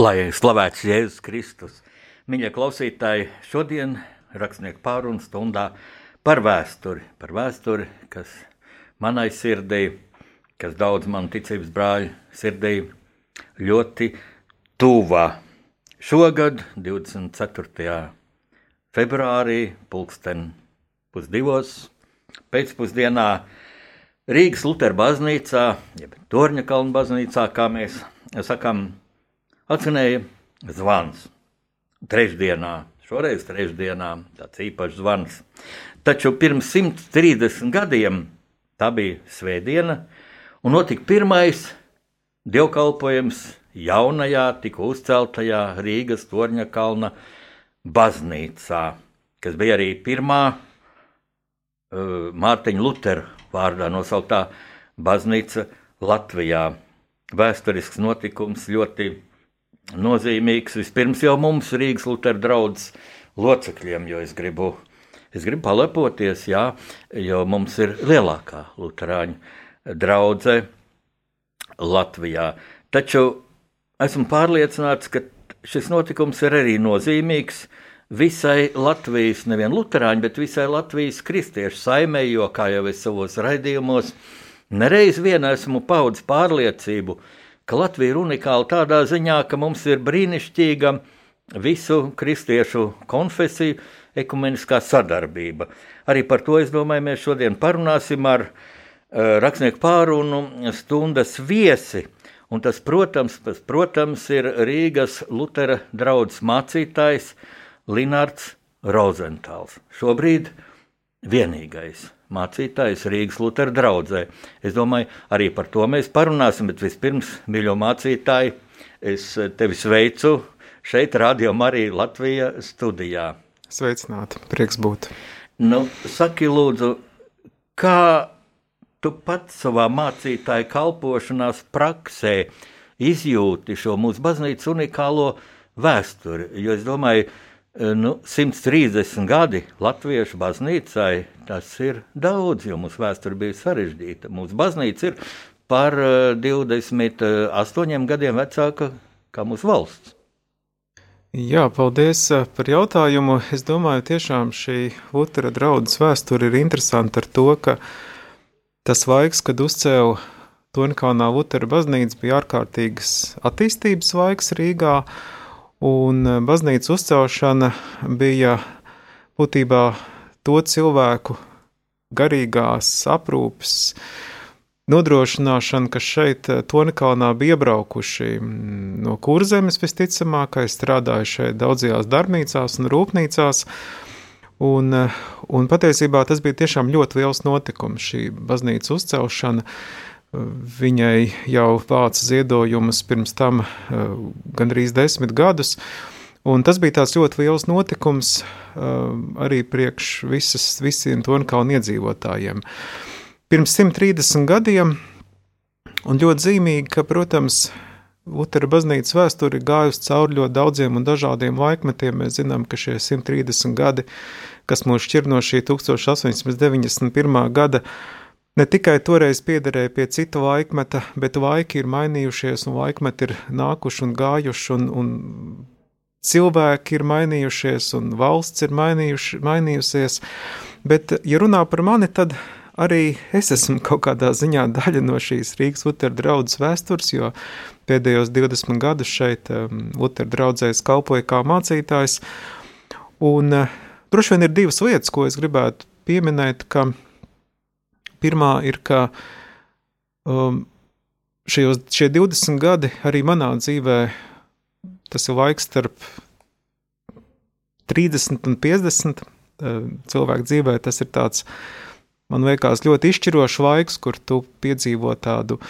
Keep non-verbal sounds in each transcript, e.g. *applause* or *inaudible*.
Lai slavēts Jēzus Kristus, mīļie klausītāji, šodien rakstnieku pārunu stundā par vēsturi, par vēsturi, kas manai sirdī, kas daudz man ticības brāļu sirdī ļoti tuvā. Šogad, 24. februārī, pulksten pusdivos pēcpusdienā Rīgas Lutera baznīcā, jeb Torņa kalna baznīcā, kā mēs sakām, Atcinēja zvans. Trešdienā, šoreiz trešdienā, tāds īpašs zvans. Taču pirms 130 gadiem tā bija svētdiena, un notika pirmais dievkalpojums jaunajā, tikko uzceltajā Rīgas torņa kalna baznīcā, kas bija arī pirmā uh, Mārtiņa Lutera vārdā nosauktā baznīca Latvijā. Vēsturisks notikums ļoti nozīmīgs vispirms jau mums, Rīgas Lutera draugs locekļiem, jo es gribu, es gribu palepoties, jā, jo mums ir lielākā luterāņu draudzene Latvijā. Taču esmu pārliecināts, ka šis notikums ir arī nozīmīgs visai Latvijas, nevien luterāņu, bet visai Latvijas kristiešu saimē, jo, kā jau es savos raidījumos, nereiz vien esmu paudz pārliecību, ka ka Latvija ir unikāla tādā ziņā, ka mums ir brīnišķīga visu kristiešu konfesiju ekumeniskā sadarbība. Arī par to, es domāju, mēs šodien parunāsim ar uh, rakstnieku pārunu stundas viesi. Un tas, protams, tas, protams, ir Rīgas Lutera draugs mācītājs Linārds Rozentāls. Šobrīd vienīgais mācītājs Rīgas Lutera draugzē. Es domāju, arī par to mēs parunāsim, bet vispirms, mīļo mācītāji, es tevi sveicu šeit, Radio Marija Latvija studijā. Sveicināti, prieks būt. Nu, saki lūdzu, kā tu pats savā mācītāja kalpošanās praksē izjūti šo mūsu baznīcas unikālo vēsturi, jo es domāju, ka nu, 130 gadi Latviešu baznīcai tas ir daudz, jo mūsu vēsture bija sarežģīta. Mūsu baznīca ir par 28 eh, gadiem vecāka kā mūsu valsts. Jā, paldies eh, par jautājumu. Es domāju, tiešām šī Lutera draudzes vēsture ir interesanta ar to, ka tas laiks, kad uzcēla Tonkalnā Lutera baznīca, bija ārkārtīgas attīstības laiks Rīgā. Uh, Un eh, baznīcas uzcelšana bija būtībā to cilvēku garīgās aprūpes nodrošināšana, kas šeit eh, Tonkalnā bija iebraukuši mm, no kurzemes visticamāk, strādāja šeit daudzajās darbnīcās un rūpnīcās. Un, eh, un patiesībā tas bija tiešām ļoti liels notikums, šī baznīcas uzcelšana. Uh, Viņai jau vāca ziedojumus pirms tam uh, gandrīz desmit gadus. Un tas bija tāds ļoti liels notikums uh, arī priekš visas, visiem Tonkalnu iedzīvotājiem. Pirms 130 gadiem, un ļoti zīmīgi, ka, protams, Lutera baznīcas vēsture ir gājusi cauri ļoti daudziem un dažādiem laikmetiem. Mēs zinām, ka šie 130 gadi, kas mūs šķir no šī 1891. gada, uh, ne tikai toreiz piederēja pie cita laikmeta, bet laiki ir mainījušies, un laikmeti ir nākuši un gājuši, un, un cilvēki ir mainījušies, un valsts ir mainījuši, mainījusies. Bet, ja runā par mani, tad arī es esmu kaut kādā ziņā daļa no šīs Rīgas Lutera draudzes vēstures, jo pēdējos 20 gadus šeit um, Lutera draudzēs kalpoja kā mācītājs. Un uh, droši vien ir divas lietas, ko es gribētu pieminēt, ka Pirmā ir, ka um, šajos, šie 20 gadi arī manā dzīvē, tas ir laiks starp 30 un 50 cilvēku dzīvē, tas ir tāds, man liekas, ļoti izšķirošs laiks, kur tu piedzīvo tādu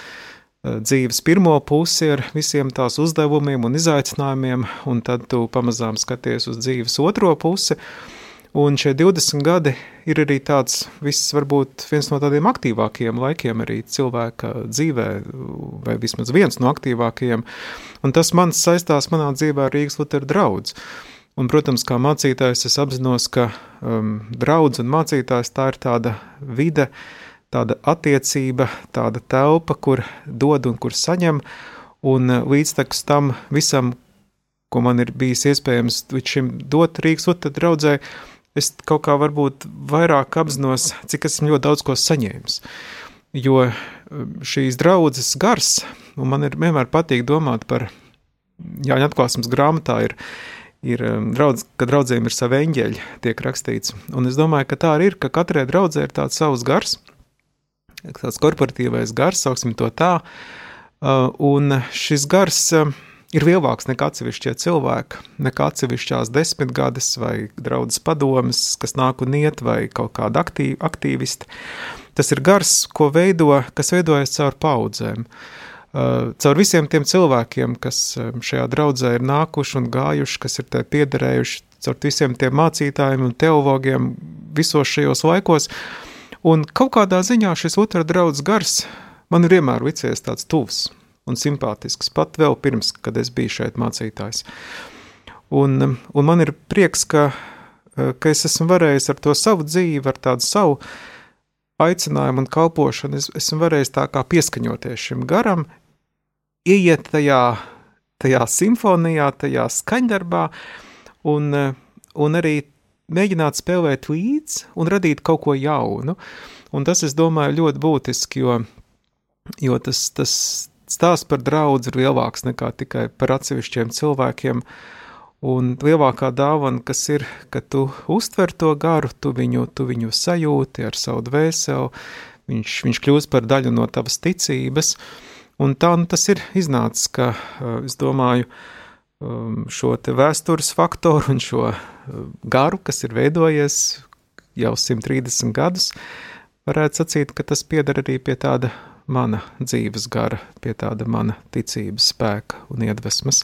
dzīves pirmo pusi ar visiem tās uzdevumiem un izaicinājumiem, un tad tu pamazām skaties uz dzīves otro pusi, Un šie 20 gadi ir arī tāds, viss varbūt viens no tādiem aktīvākajiem laikiem arī cilvēka dzīvē, vai vismaz viens no aktīvākajiem. Un tas man saistās manā dzīvē ar Rīgas Lutera draudz. Un, protams, kā mācītājs es apzinos, ka um, draudz un mācītājs tā ir tāda vide, tāda attiecība, tāda telpa, kur dod un kur saņem, un uh, līdztekus tam visam, ko man ir bijis iespējams līdz šim dot Rīgas Lutera draudzē, es kaut kā varbūt vairāk apzinos, cik esmu ļoti daudz ko saņēmis. Jo um, šīs draudzes gars, un man ir vienmēr patīk domāt par Jāņa atklāsmes grāmatā, ir, ir um, draudz, ka draudzēm ir savi eņģeļi, tiek rakstīts. Un es domāju, ka tā arī ir, ka katrai draudzē ir tāds savs gars, tāds korporatīvais gars, sauksim to tā, uh, un šis gars um, ir lielāks nekā atsevišķie cilvēki, nekā atsevišķās desmitgades vai draudzes padomas, kas nāk un iet, vai kaut kāda aktīv, aktīvisti. Tas ir gars, ko veido, kas veidojas caur paudzēm. Uh, caur visiem tiem cilvēkiem, kas um, šajā draudzē ir nākuši un gājuši, kas ir te piederējuši, caur visiem tiem mācītājiem un teologiem visos šajos laikos. Un kaut kādā ziņā šis otrā draudzes gars man ir vienmēr licies tāds tuvs un simpātisks, pat vēl pirms, kad es biju šeit mācītājs. Un, un man ir prieks, ka, ka es esmu varējis ar to savu dzīvi, ar tādu savu aicinājumu un kalpošanu, es esmu varējis tā kā pieskaņoties šim garam, ieiet tajā, tajā simfonijā, tajā skaņdarbā un, un arī mēģināt spēlēt līdzi un radīt kaut ko jaunu. Un tas, es domāju, ļoti būtiski, jo, jo tas, tas, stāsts par draugu ir lielāks nekā tikai par atsevišķiem cilvēkiem. Un lielākā dāvana, kas ir, ka tu uztver to garu, tu viņu, tu viņu sajūti ar savu dvēseli, viņš, viņš kļūst par daļu no tavas ticības. Un tā nu, tas ir iznācis, ka es domāju, šo vēstures faktoru un šo garu, kas ir veidojies jau 130 gadus, varētu sacīt, ka tas pieder arī pie tāda mana dzīves gara, pie tāda mana ticības spēka un iedvesmas.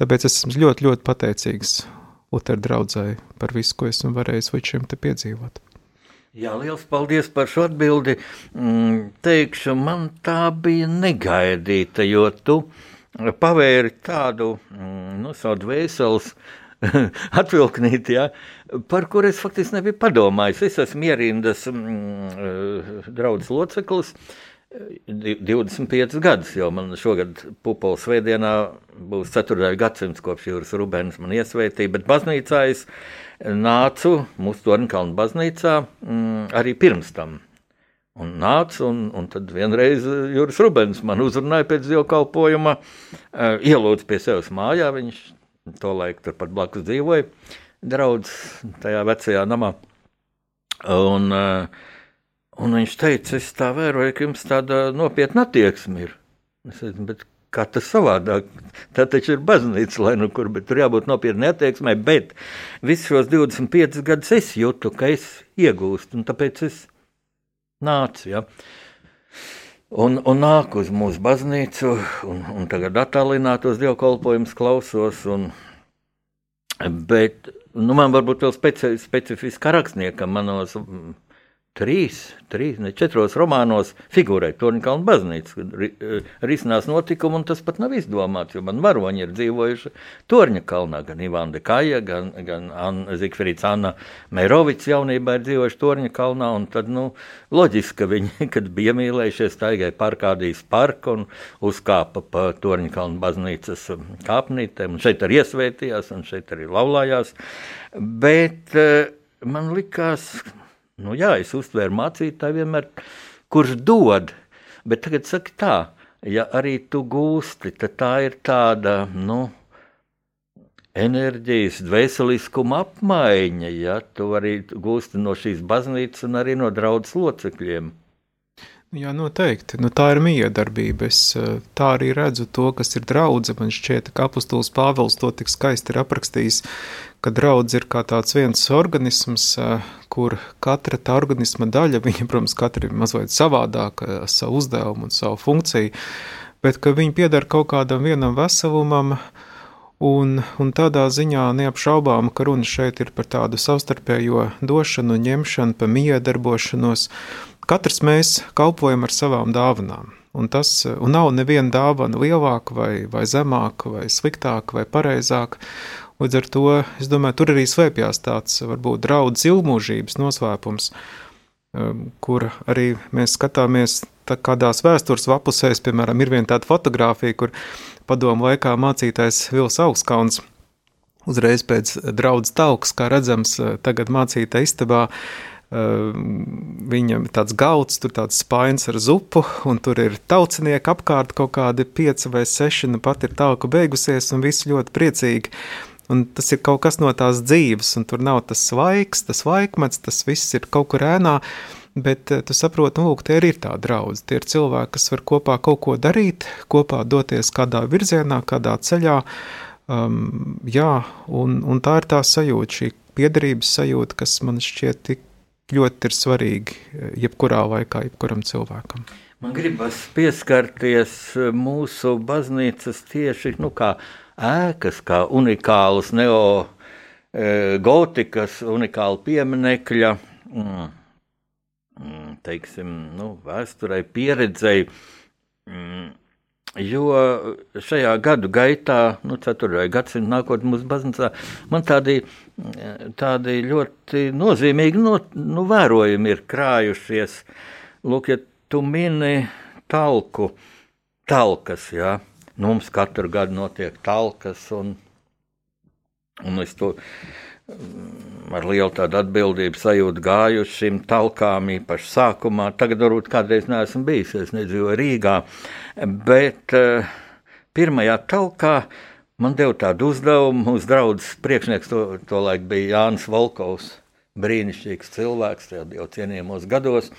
Tāpēc es esmu ļoti, ļoti pateicīgs Lutera draudzēji par visu, ko esmu varējis līdz šim te piedzīvot. Jā, liels paldies par šo atbildi. Mm, teikšu, man tā bija negaidīta, jo tu pavēri tādu, mm, nu, savu dvēseles *laughs* atvilknīt, ja, par kur es faktiski nebiju padomājis. Es esmu ierindas mm, eh, draudzes loceklis, 25 gadus, jo man šogad pupola svētdienā būs 4. gadsimts kopš jūras rubens man iesvētīja, bet baznīcā es nācu mūsu Tornkalnu baznīcā mm, arī pirms tam. Un nāca, un, un tad vienreiz Juris Rubens man uzrunāja pēc dievkalpojuma, uh, ielūdza pie sevis mājā, viņš to laiku turpat blakus dzīvoja, draudz tajā vecajā namā. Un uh, Un viņš teica, es tā vēroju, ka jums tāda nopietna attieksme ir. Es teicu, bet kā tas savādāk? Tā taču ir baznīca, lai nu kur, bet tur jābūt nopietnai attieksmei. Bet visus šos 25 gadus es jūtu, ka es iegūstu, un tāpēc es nācu. Ja? Un, un nāku uz mūsu baznīcu, un, un tagad attālinātos dievkalpojumus klausos. Un, bet nu, man varbūt vēl speci, specifiski rakstniekam manos trīs, trīs, ne četros romānos figūrē Torņkalna baznīca, kad eh, risinās notikumi, un tas pat nav izdomāts, jo man varoņi ir dzīvojuši Torņa kalnā, gan Ivāna Dekaja, gan, gan Anna, Zikfrīds Anna Meirovics jaunībā ir dzīvojuši Torņa kalnā, un tad, nu, loģiski, ka viņi, *laughs* kad bija iemīlējušies, taigai parkādīs parku un uzkāpa pa Torņa kalna baznīcas um, kāpnītēm, un šeit arī iesvētījās, un šeit arī laulājās, bet uh, man likās, Nu, jā, es uztvēru mācītāju vienmēr, kurš dod, bet tagad saka tā, ja arī tu gūsti, tad tā ir tāda, nu, enerģijas, dvēseliskuma apmaiņa, ja tu arī gūsti no šīs baznīcas un arī no draudzes locekļiem. Jā, noteikti. Nu, tā ir miedarbība. Es tā arī redzu to, kas ir draudze. Man šķiet, ka apustulis Pāvils to tik skaisti ir aprakstījis, ka draudze ir kā tāds viens organisms, kur katra tā organisma daļa, *laughs* viņa, protams, katra ir mazliet savādāka, savu uzdevumu un savu funkciju, bet ka viņi piedara kaut kādam vienam veselumam, Un, un tādā ziņā neapšaubām, ka runa šeit ir par tādu savstarpējo došanu, ņemšanu, pa miedarbošanos. Katrs mēs kalpojam ar savām dāvanām. Un tas un nav neviena dāvana lielāka, vai, vai zemāka, vai sliktāka, vai pareizāka. Līdz ar to es domāju, tur arī slēpjas tāds varbūt draudz ilgmūžības noslēpums, um, kur arī mēs skatāmies kādās vēstures lapusēs, piemēram, ir viena tāda fotografija, kur padomu laikā mācītais Vils Augskauns uzreiz pēc draudzes tauks, kā redzams, tagad mācītā istabā. Viņam ir tāds gauts, tur tāds spainis ar zupu, un tur ir tautsinieki apkārt kaut kādi pieci vai seši, nu pat ir tauka beigusies, un visi ļoti priecīgi. Un tas ir kaut kas no tās dzīves, un tur nav tas svaigs, tas laikmets, tas viss ir kaut kur ēnā. Uh, bet eh, tu saproti, nu, lūk, tie ir tā draudz. Tie ir cilvēki, kas var kopā kaut ko darīt, kopā doties kādā virzienā, kādā ceļā. Um, jā, un, un tā ir tā sajūta, šī piederības sajūta, kas man šķiet tik ļoti ir svarīgi eh, jebkurā laikā, jebkuram cilvēkam. Man gribas pieskarties eh, mūsu baznīcas tieši nu, kā ēkas, kā unikālas neogotikas, unikāla pieminekļa. Mm Mm, teiksim, nu, vēsturei, pieredzēji. Mm, jo šajā gadu gaitā, nu, 4. gadsimta nākotnē mūsu baznīcā, man tādi, tādi ļoti nozīmīgi no, nu, vērojumi ir krājušies. Lūk, ja tu mini talku, talkas, jā, nu, mums katru gadu notiek talkas, un, un es to ar lielu tādu atbildību sajūtu gājuši šim talkām, īpaši sākumā. Tagad varbūt kādreiz neesmu bijis, es nedzīvoju Rīgā, bet uh, pirmajā talkā man deva tādu uzdevumu. Mūsu draugs priekšnieks to, to laik bija Jānis Volkovs, brīnišķīgs cilvēks, jau cienījamos gados.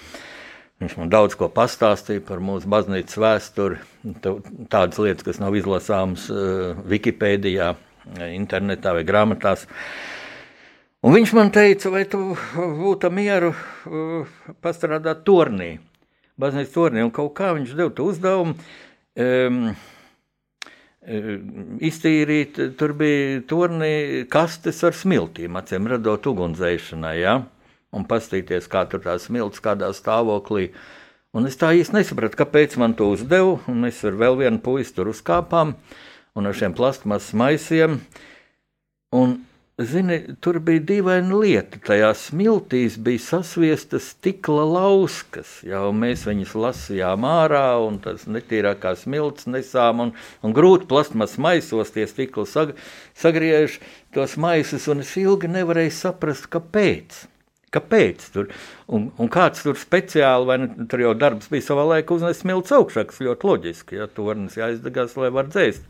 Viņš man daudz ko pastāstīja par mūsu baznīcas vēsturi, tādas lietas, kas nav izlasāmas uh, Wikipēdijā, internetā vai grāmatās. Un viņš man teica, vai tu būtu mieru pastrādāt turnī, baznīcas turnī, un kaut kā viņš deva to uzdevumu. Um, Iztīrīt, tur bija turnī kastes ar smiltīm, acīm redzot, ugunsdzēšanai, ja? Un paskatīties, kā tur tā smilts, kādā stāvoklī. Un es tā īsti nesapratu, kāpēc man to uzdevu, un mēs ar vēl vienu puisi tur uzkāpām, un ar šiem plastmasas maisiem. Un Zini, tur bija dīvaina lieta. Tajā smiltīs bija sasviestas stikla lauskas. Jau mēs viņus lasījām ārā, un tas netīrākās smilts nesām, un, un grūti plasmas maisos tie stikli sag, sagriež tos maisus, un es ilgi nevarēju saprast, kāpēc. Kāpēc tur? Un, un kāds tur speciāli, vai ne, tur jau darbs bija savā laikā uznest smilts augšā, kas ļoti loģiski, ja tornis jāizdegās, lai var dzēst.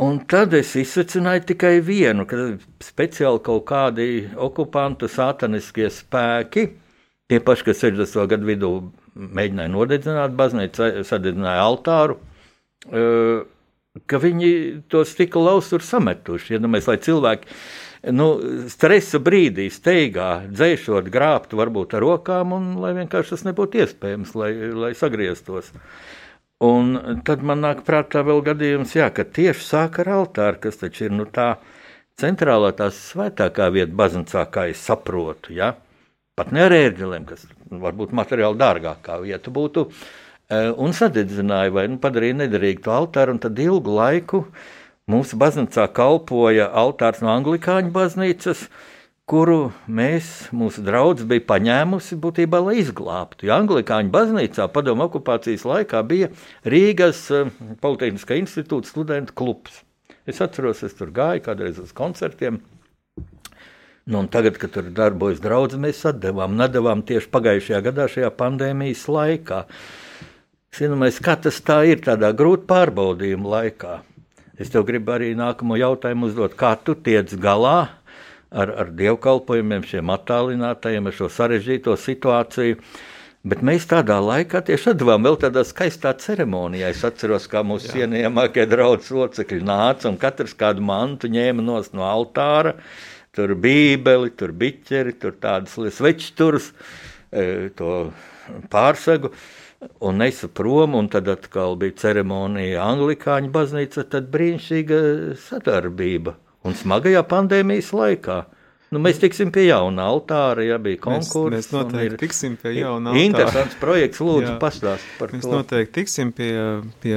Un tad es izsveicināju tikai vienu, ka speciāli kaut kādi okupantu sātaniskie spēki, tie paši, kas 60. gadu vidū mēģināja nodedzināt baznīcu, sadedzināja altāru, ka viņi to stikla lausu ir sametuši. Iedomājieties, lai cilvēki nu, stresa brīdī, steigā dzēšot, grābtu varbūt ar rokām, un lai vienkārši tas nebūtu iespējams, lai, lai sagrieztos. Un tad man nāk prātā vēl gadījums, jā, ka tieši sāk ar altāru, kas taču ir nu, tā centrālā, tā svētākā vieta baznīcā, kā es saprotu. Ja? Pat ne ar ērģeliem, kas varbūt materiāli dārgākā vieta būtu. Un sadedzināja vai nu, padarīja nederīgu to altāru, un tad ilgu laiku mūsu baznīcā kalpoja altārs no anglikāņu baznīcas, kuru mēs, mūsu draugs, bija paņēmusi būtībā, lai izglābtu. Jo Anglikāņu baznīcā padomu okupācijas laikā bija Rīgas uh, Politehniskā institūta studentu klubs. Es atceros, es tur gāju kādreiz uz koncertiem. Nu, tagad, kad tur darbojas draugs, mēs atdevām, nedavām tieši pagājušajā gadā, šajā pandēmijas laikā. Zināmais, kā tas tā ir tādā grūti pārbaudījuma laikā. Es tev gribu arī nākamo jautājumu uzdot, kā tu tiec galā ar, ar dievkalpojumiem, šiem attālinātajiem, ar šo sarežģīto situāciju. Bet mēs tādā laikā tieši devām vēl tādā skaistā ceremonijā. Es atceros, kā mūsu cienījamākie draugi locekļi nāca un katrs kādu mantu ņēma no altāra. Tur bija bībeli, tur bija biķeri, tur tādas svečturus, e, to pārsegu. Un nesa prom, un tad atkal bija ceremonija Anglikāņu baznīca, tad brīnišķīga sadarbība un smagajā pandēmijas laikā. Nu, mēs tiksim pie jauna altāra, ja bija konkurss. Mēs, mēs noteikti ir, tiksim pie jauna altāra. Interesants projekts, lūdzu, pastāst par mēs to. Mēs noteikti tiksim pie, pie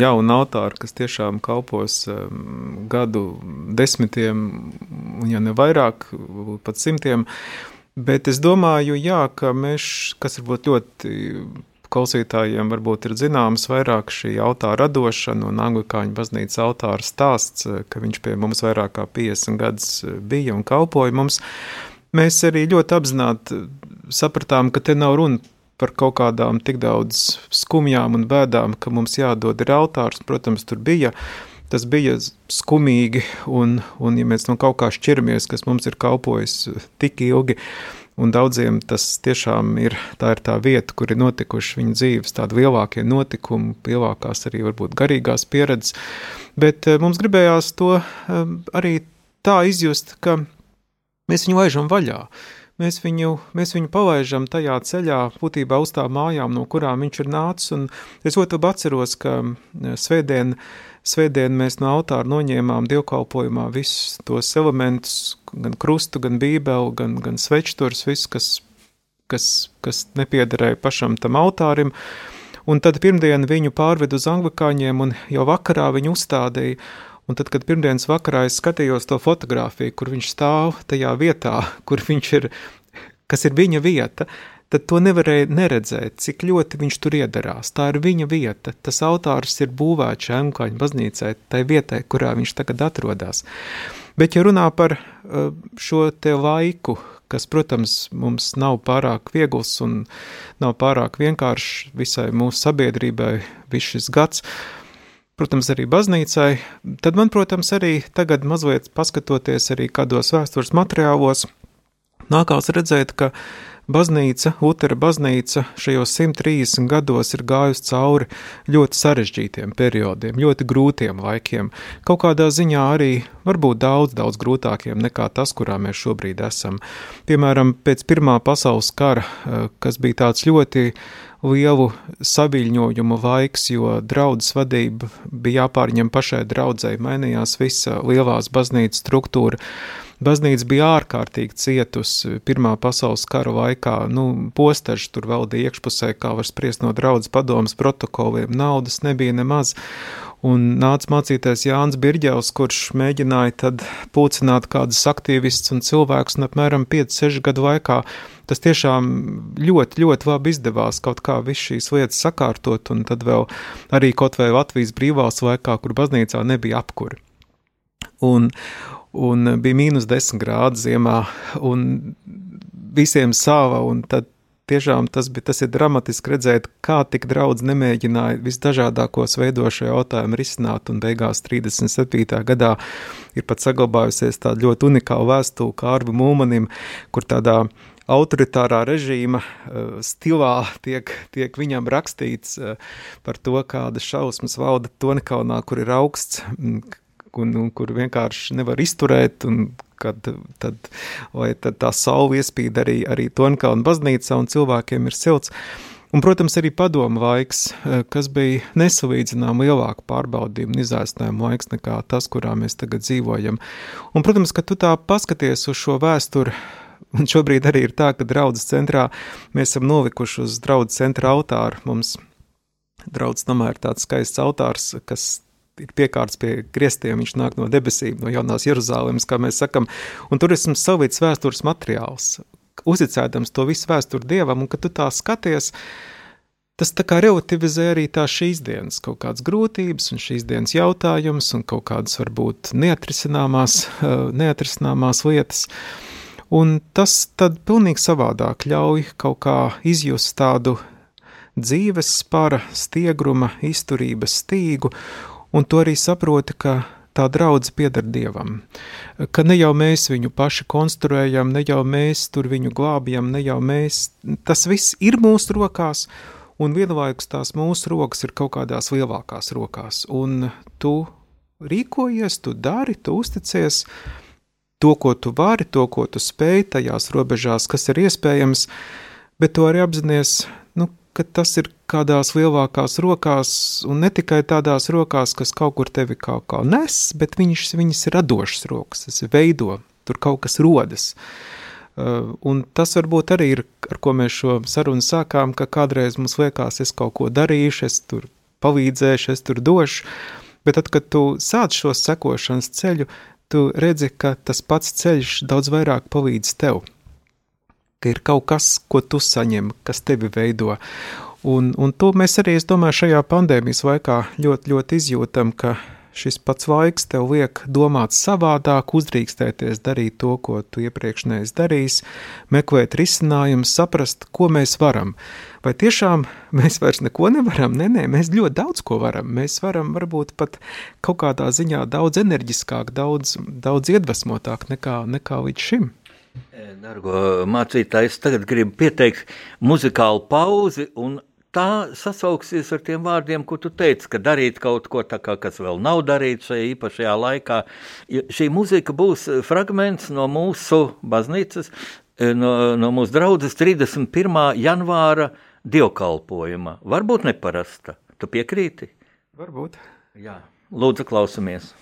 jauna altāra, kas tiešām kalpos um, gadu desmitiem, ja ne vairāk, pat simtiem. Bet es domāju, jā, ka mēs, kas varbūt ļoti klausītājiem varbūt ir zināms vairāk šī altāra radošana un anglikāņu baznīcas altāra stāsts, ka viņš pie mums vairāk kā 50 gadus bija un kalpoja mums. Mēs arī ļoti apzināti sapratām, ka te nav runa par kaut kādām tik daudz skumjām un bēdām, ka mums jādod ir altārs. Protams, tur bija, tas bija skumīgi, un, un ja mēs no kaut kā šķiramies, kas mums ir kalpojis tik ilgi, Un daudziem tas tiešām ir tā, ir tā vieta, kur ir notikuši viņu dzīves, tādi lielākie notikumi, lielākās arī varbūt garīgās pieredzes. Bet eh, mums gribējās to eh, arī tā izjust, ka mēs viņu laižam vaļā. Mēs viņu, mēs viņu palaidām tajā ceļā, būtībā uz tām mājām, no kurām viņš ir nācis. Es ļoti labi atceros, ka eh, svētdien mēs no altāra noņēmām dievkalpojumā visus tos elementus, gan krustu, gan bībeli, gan, gan svečturs, viss, kas, kas, kas nepiederēja pašam tam altārim. Un tad pirmdien viņu pārved uz anglikāņiem, un jau vakarā viņu uzstādīja. Un tad, kad pirmdienas vakarā es skatījos to fotografiju, kur viņš stāv tajā vietā, *laughs* kur viņš ir, kas ir viņa vieta, tad to nevarēja neredzēt, cik ļoti viņš tur iedarās. Tā ir viņa vieta. Tas autārs ir būvēts Šēmkaņa baznīcai, tai vietai, kurā viņš tagad atrodas. Bet, ja runā par šo te laiku, kas, protams, mums nav pārāk viegls un nav pārāk vienkāršs visai mūsu sabiedrībai, viss šis gads, protams, arī baznīcai, tad man, protams, arī tagad mazliet paskatoties arī kādos vēstures materiālos, nākās redzēt, ka Baznīca, Lutera baznīca šajos 130 gados ir gājusi cauri ļoti sarežģītiem periodiem, ļoti grūtiem laikiem, kaut kādā ziņā arī varbūt daudz, daudz grūtākiem nekā tas, kurā mēs šobrīd esam. Piemēram, pēc Pirmā pasaules kara, eh, kas bija tāds ļoti lielu saviļņojumu laiks, jo draudzes vadība bija jāpārņem pašai draudzēji, mainījās visa lielās baznīcas struktūra. Baznīca bija ārkārtīgi cietusi Pirmā pasaules kara laikā. Nu, posteži tur valdīja iekšpusē, kā var spriest no draudzes padomas protokoliem. Naudas nebija nemaz. Un nāca mācīties Jānis Birģevs, kurš mēģināja tad pulcināt kādus aktīvistus un cilvēkus, un apmēram 5-6 gadu laikā tas tiešām ļoti, ļoti labi izdevās kaut kā visu šīs lietas sakārtot, un tad vēl arī kaut vai Latvijas brīvās laikā, kur baznīcā nebija apkuri. Un, un bija mīnus 10 grādi ziemā, un visiem sāva, un tad tiešām tas, bija, tas ir dramatiski redzēt, kā tik daudz nemēģināja visdažādākos veidošo jautājumu risināt, un beigās 37. gadā ir pat saglabājusies tāda ļoti unikāla vēstule Kārvi Mūmanim, kur tādā autoritārā režīma uh, stilā tiek, tiek viņam rakstīts uh, par to, kādas šausmas valda Tonkalnā, kur ir augsts, un, un kur vienkārši nevar izturēt, un kad tad, tad tā saule iespīd arī, arī Tonkalna baznīcā un cilvēkiem ir silts. Un, protams, arī padomu laiks, eh, kas bija nesalīdzinām lielāku pārbaudījumu un izaicinājumu laiks nekā tas, kurā mēs tagad dzīvojam. Un, protams, ka tu tā paskaties uz šo vēsturi, un šobrīd arī ir tā, ka draudzes centrā mēs esam nolikuši uz draudzes centra altāru. Mums draudzes namā ir tāds skaists altārs, kas ir piekārts pie griestiem, viņš nāk no debesīm, no jaunās Jeruzalemes, kā mēs sakam, un tur esmu savīts vēstures materiāls, uzticēdams to visu vēsturi Dievam, un kad tu tā skaties, tas tā kā relativizē arī tā šīs dienas. Kaut kādas grūtības un šīs dienas jautājums un kaut kādas varbūt neatrisināmās, eh, neatrisināmās lietas, un tas tad pilnīgi savādāk ļauj kaut kā izjust tādu dzīves spara, stiegruma, izturības stīgu, un tu arī saproti, ka tā draudze pieder Dievam, ka ne jau mēs viņu paši konstruējam, ne jau mēs tur viņu glābjam, ne jau mēs, tas viss ir mūsu rokās, un vienlaikus tās mūsu rokas ir kaut kādās lielākās rokās, un tu rīkojies, tu dari, tu uzticies. To, ko tu vari, to, ko tu spēj, tajās robežās, kas ir iespējams, bet tu arī apzinājies, nu, ka tas ir kādās lielākās rokās, un ne tikai tādās rokās, kas kaut kur tevi kaut kā nes, bet viņas, viņas ir radošas rokas, tas veido, tur kaut kas rodas. Uh, un tas varbūt arī ir, ar ko mēs šo sarunu sākām, ka kādreiz mums liekas, es kaut ko darīšu, es tur palīdzēšu, es tur došu, bet tad, kad tu sāc šo sekošanas ceļu, tu redzi, ka tas pats ceļš daudz vairāk palīdz tev ka ir kaut kas, ko tu saņem, kas tevi veido. Un, un to mēs arī, es domāju, šajā pandēmijas laikā ļoti, ļoti izjūtam, ka šis pats laiks tev liek domāt savādāk, uzdrīkstēties darīt to, ko tu iepriekš neesi darījis, meklēt risinājumus, saprast, ko mēs varam. Vai tiešām mēs vairs neko nevaram? Nē, nē, mēs ļoti daudz ko varam. Mēs varam varbūt pat kaut kādā ziņā daudz enerģiskāk, daudz, daudz iedvesmotāk nekā, nekā līdz šim. Dargo mācītāji, es tagad gribu pieteikt muzikālu pauzi, un tā sasauksies ar tiem vārdiem, ko tu teici, ka darīt kaut ko tā kā, kas vēl nav darīts šajā īpašajā laikā. Šī muzika būs fragments no mūsu baznīcas, no, no mūsu draudzes 31. janvāra dievkalpojuma. Varbūt neparasta. Tu piekrīti? Varbūt. Jā. Lūdzu, klausamies!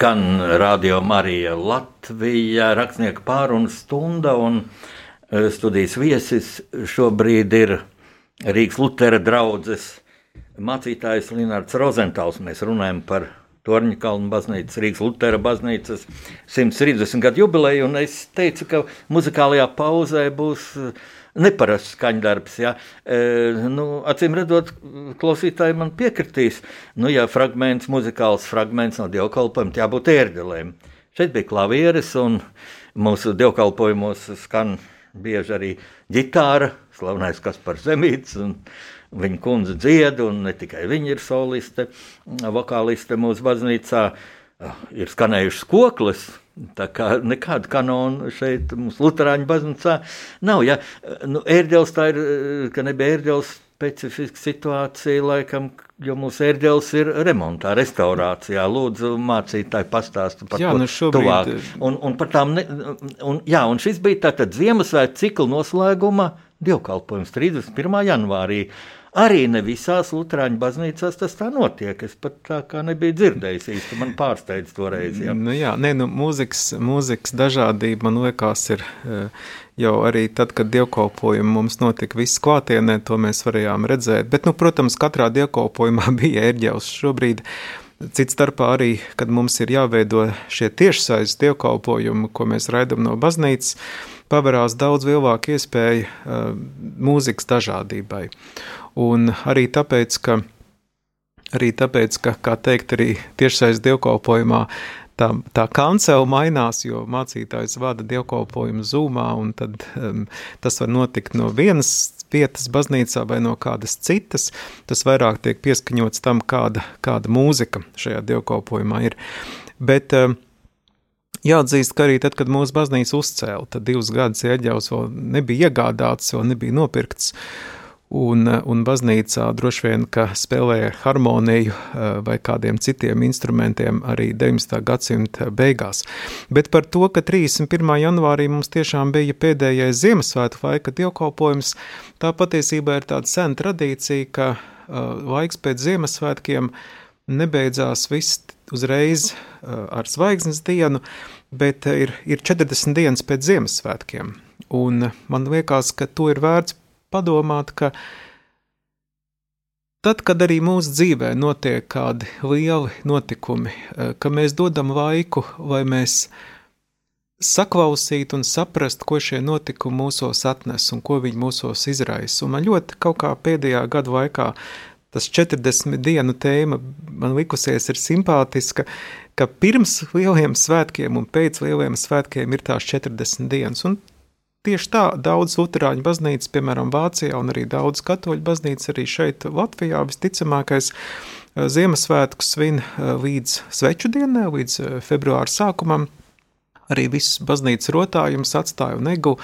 Skan Radio Marija Latvija, rakstnieka pārunas stunda, un e, studijas viesis šobrīd ir Rīgas Lutera draudzes mācītājs Linārds Rozentāls. Mēs runājam par Torņa Kalnu baznīcas, Rīgas Lutera baznīcas 130 gadu jubileju, un es teicu, ka muzikālajā pauzē būs uh, neparasts skaņdarbs. Ja? E, nu, acīm redzot, klausītāji man piekritīs, nu, ja fragments, muzikāls fragments no dievkalpojuma, jābūt ērģelēm. Šeit bija klavieres, un mūsu dievkalpojumos skan bieži arī ģitāra, slavenais Kaspars Zemīts. Viņa kundze dzied, un ne tikai viņa ir soliste, vokāliste mūsu baznīcā. Ir skanējušas koklis, Tā kā nekāda kanona šeit, mums Lutāņu baznīcā nav. Ja? Nu, ērģeles tā ir, ka nebija ērģeles specifiska situācija, laikam, jo mūsu ērģeles ir remontā, restaurācijā. Lūdzu, mācītāji, pastāstu par jā, to nu šobrīd... tuvāk. Un, un par tām, ne, un, jā, un šis bija tātad Ziemassvētku cikla noslēguma dievkalpojums 31. janvārī Arī ne visās Lutāņu baznīcās tas tā notiek. Es pat tā kā nebiju dzirdējis īsti. Man pārsteidz toreiz. Jā, nu, jā nē, nu, mūzikas, mūzikas dažādība man liekas ir eh, jau arī tad, kad dievkalpojumi mums notika viss klātienē, to mēs varējām redzēt. Bet, nu, protams, katrā dievkalpojumā *laughs* bija ērģelis šobrīd. Cits starpā arī, kad mums ir jāveido šie tiešsaistes dievkalpojumi, ko mēs raidām no baznīcas, paverās daudz lielāka iespēja uh, mūzikas dažādībai. Un arī tāpēc, ka, arī tāpēc, ka kā teikt, arī tiešsaistes dievkalpojumā tā, tā kancela mainās, jo mācītājs vada dievkalpojumu zūmā, un tad um, tas var notikt no vienas vietas baznīcā vai no kādas citas. Tas vairāk tiek pieskaņots tam, kāda, kāda mūzika šajā dievkalpojumā ir. Bet um, Jāatzīst, ka arī tad, kad mūsu baznīca uzcēla, tad divus gadus ieģaus vēl nebija iegādāts, vēl nebija nopirkts. Un, un baznīcā droši vien, ka spēlēja harmoniju eh, vai kādiem citiem instrumentiem arī 19. gadsimta beigās. Bet par to, ka 31. janvārī mums tiešām bija pēdējais Ziemassvētku laika dievkalpojums, tā patiesībā ir tāda sena tradīcija, ka uh, laiks pēc Ziemassvētkiem nebeidzās viss uzreiz uh, ar zvaigznes dienu, bet ir, ir 40 dienas pēc Ziemassvētkiem. Un man liekas, ka to ir vērts padomāt, ka tad, kad arī mūsu dzīvē notiek kādi lieli notikumi, eh, ka mēs dodam laiku, lai mēs saklausītu un saprastu, ko šie notikumi mūsos atnes un ko viņi mūsos izraisa. Un man ļoti kaut kā pēdējā gada laikā tas 40 dienu tēma man likusies ir simpātiska, ka pirms lieliem svētkiem un pēc lieliem svētkiem ir tās 40 dienas. Un Tieši tā, daudz luterāņu baznīcas, piemēram, Vācijā, un arī daudz katoļu baznīcas, arī šeit Latvijā visticamākais eh, Ziemassvētku svin eh, līdz sveču dienai, līdz eh, februāra sākumam. Arī viss baznīcas rotājums atstāja un egu,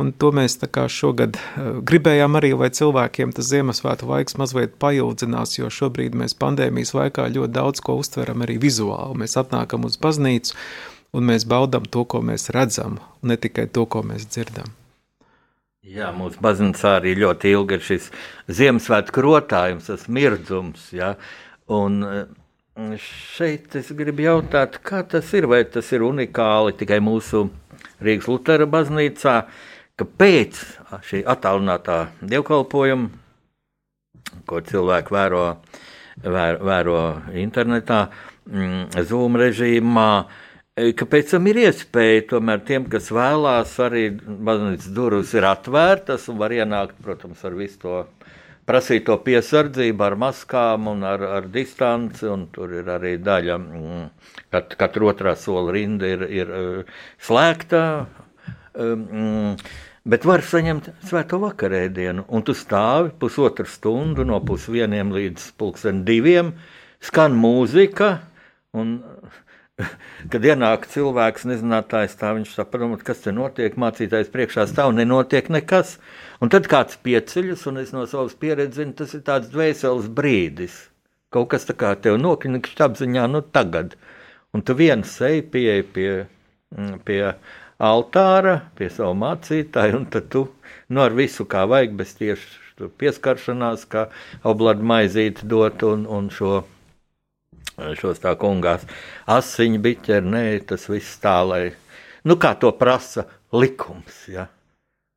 un to mēs šogad gribējām arī, lai cilvēkiem tas Ziemassvētku laiks mazliet paildzinās, jo šobrīd mēs pandēmijas laikā ļoti daudz ko uztveram arī vizuāli. Mēs atnākam uz baznīcu, un mēs baudām to, ko mēs redzam, ne tikai to, ko mēs dzirdam. Jā, mūsu baznīcā arī ļoti ilgi ir šis Ziemassvētku rotājums, tas mirdzums. Ja? Un mm, šeit es gribu jautāt, kā tas ir, vai tas ir unikāli tikai mūsu Rīgas Lutera baznīcā, ka pēc šī attālinātā dievkalpojuma, ko cilvēki vēro, vēro, vēro internetā, mm, Zoom režīmā, ka pēc tam ir iespēja tomēr tiem, kas vēlās, arī baznīcas durvis ir atvērtas un var ienākt, protams, ar visu to prasīto piesardzību, ar maskām un ar, ar distanci, un tur ir arī daļa, mm, kat, katra otrā sola rinda ir, ir slēgta, mm, bet var saņemt svēto vakarēdienu, un tu stāvi pusotru stundu no pusvieniem līdz pulksten diviem, skan mūzika, un *laughs* Kad ienāk cilvēks, nezinātājs, tā viņš saprot, kas te notiek, mācītājs priekšā stāv, nenotiek nekas. Un tad kāds pieceļas, un es no savas pieredzes zinu, tas ir tāds dvēseles brīdis. Kaut kas tā kā tev nokļūst apziņā, nu tagad. Un tu viens ej pie, pie, mm, pie altāra, pie savu mācītāju, un tad tu nu, ar visu kā vajag, bez tieši pieskaršanās, kā oblādu maizīti dot un, un šo šos tā kungās asiņu biķeri, nē, tas viss tā, lai, nu kā to prasa likums, ja?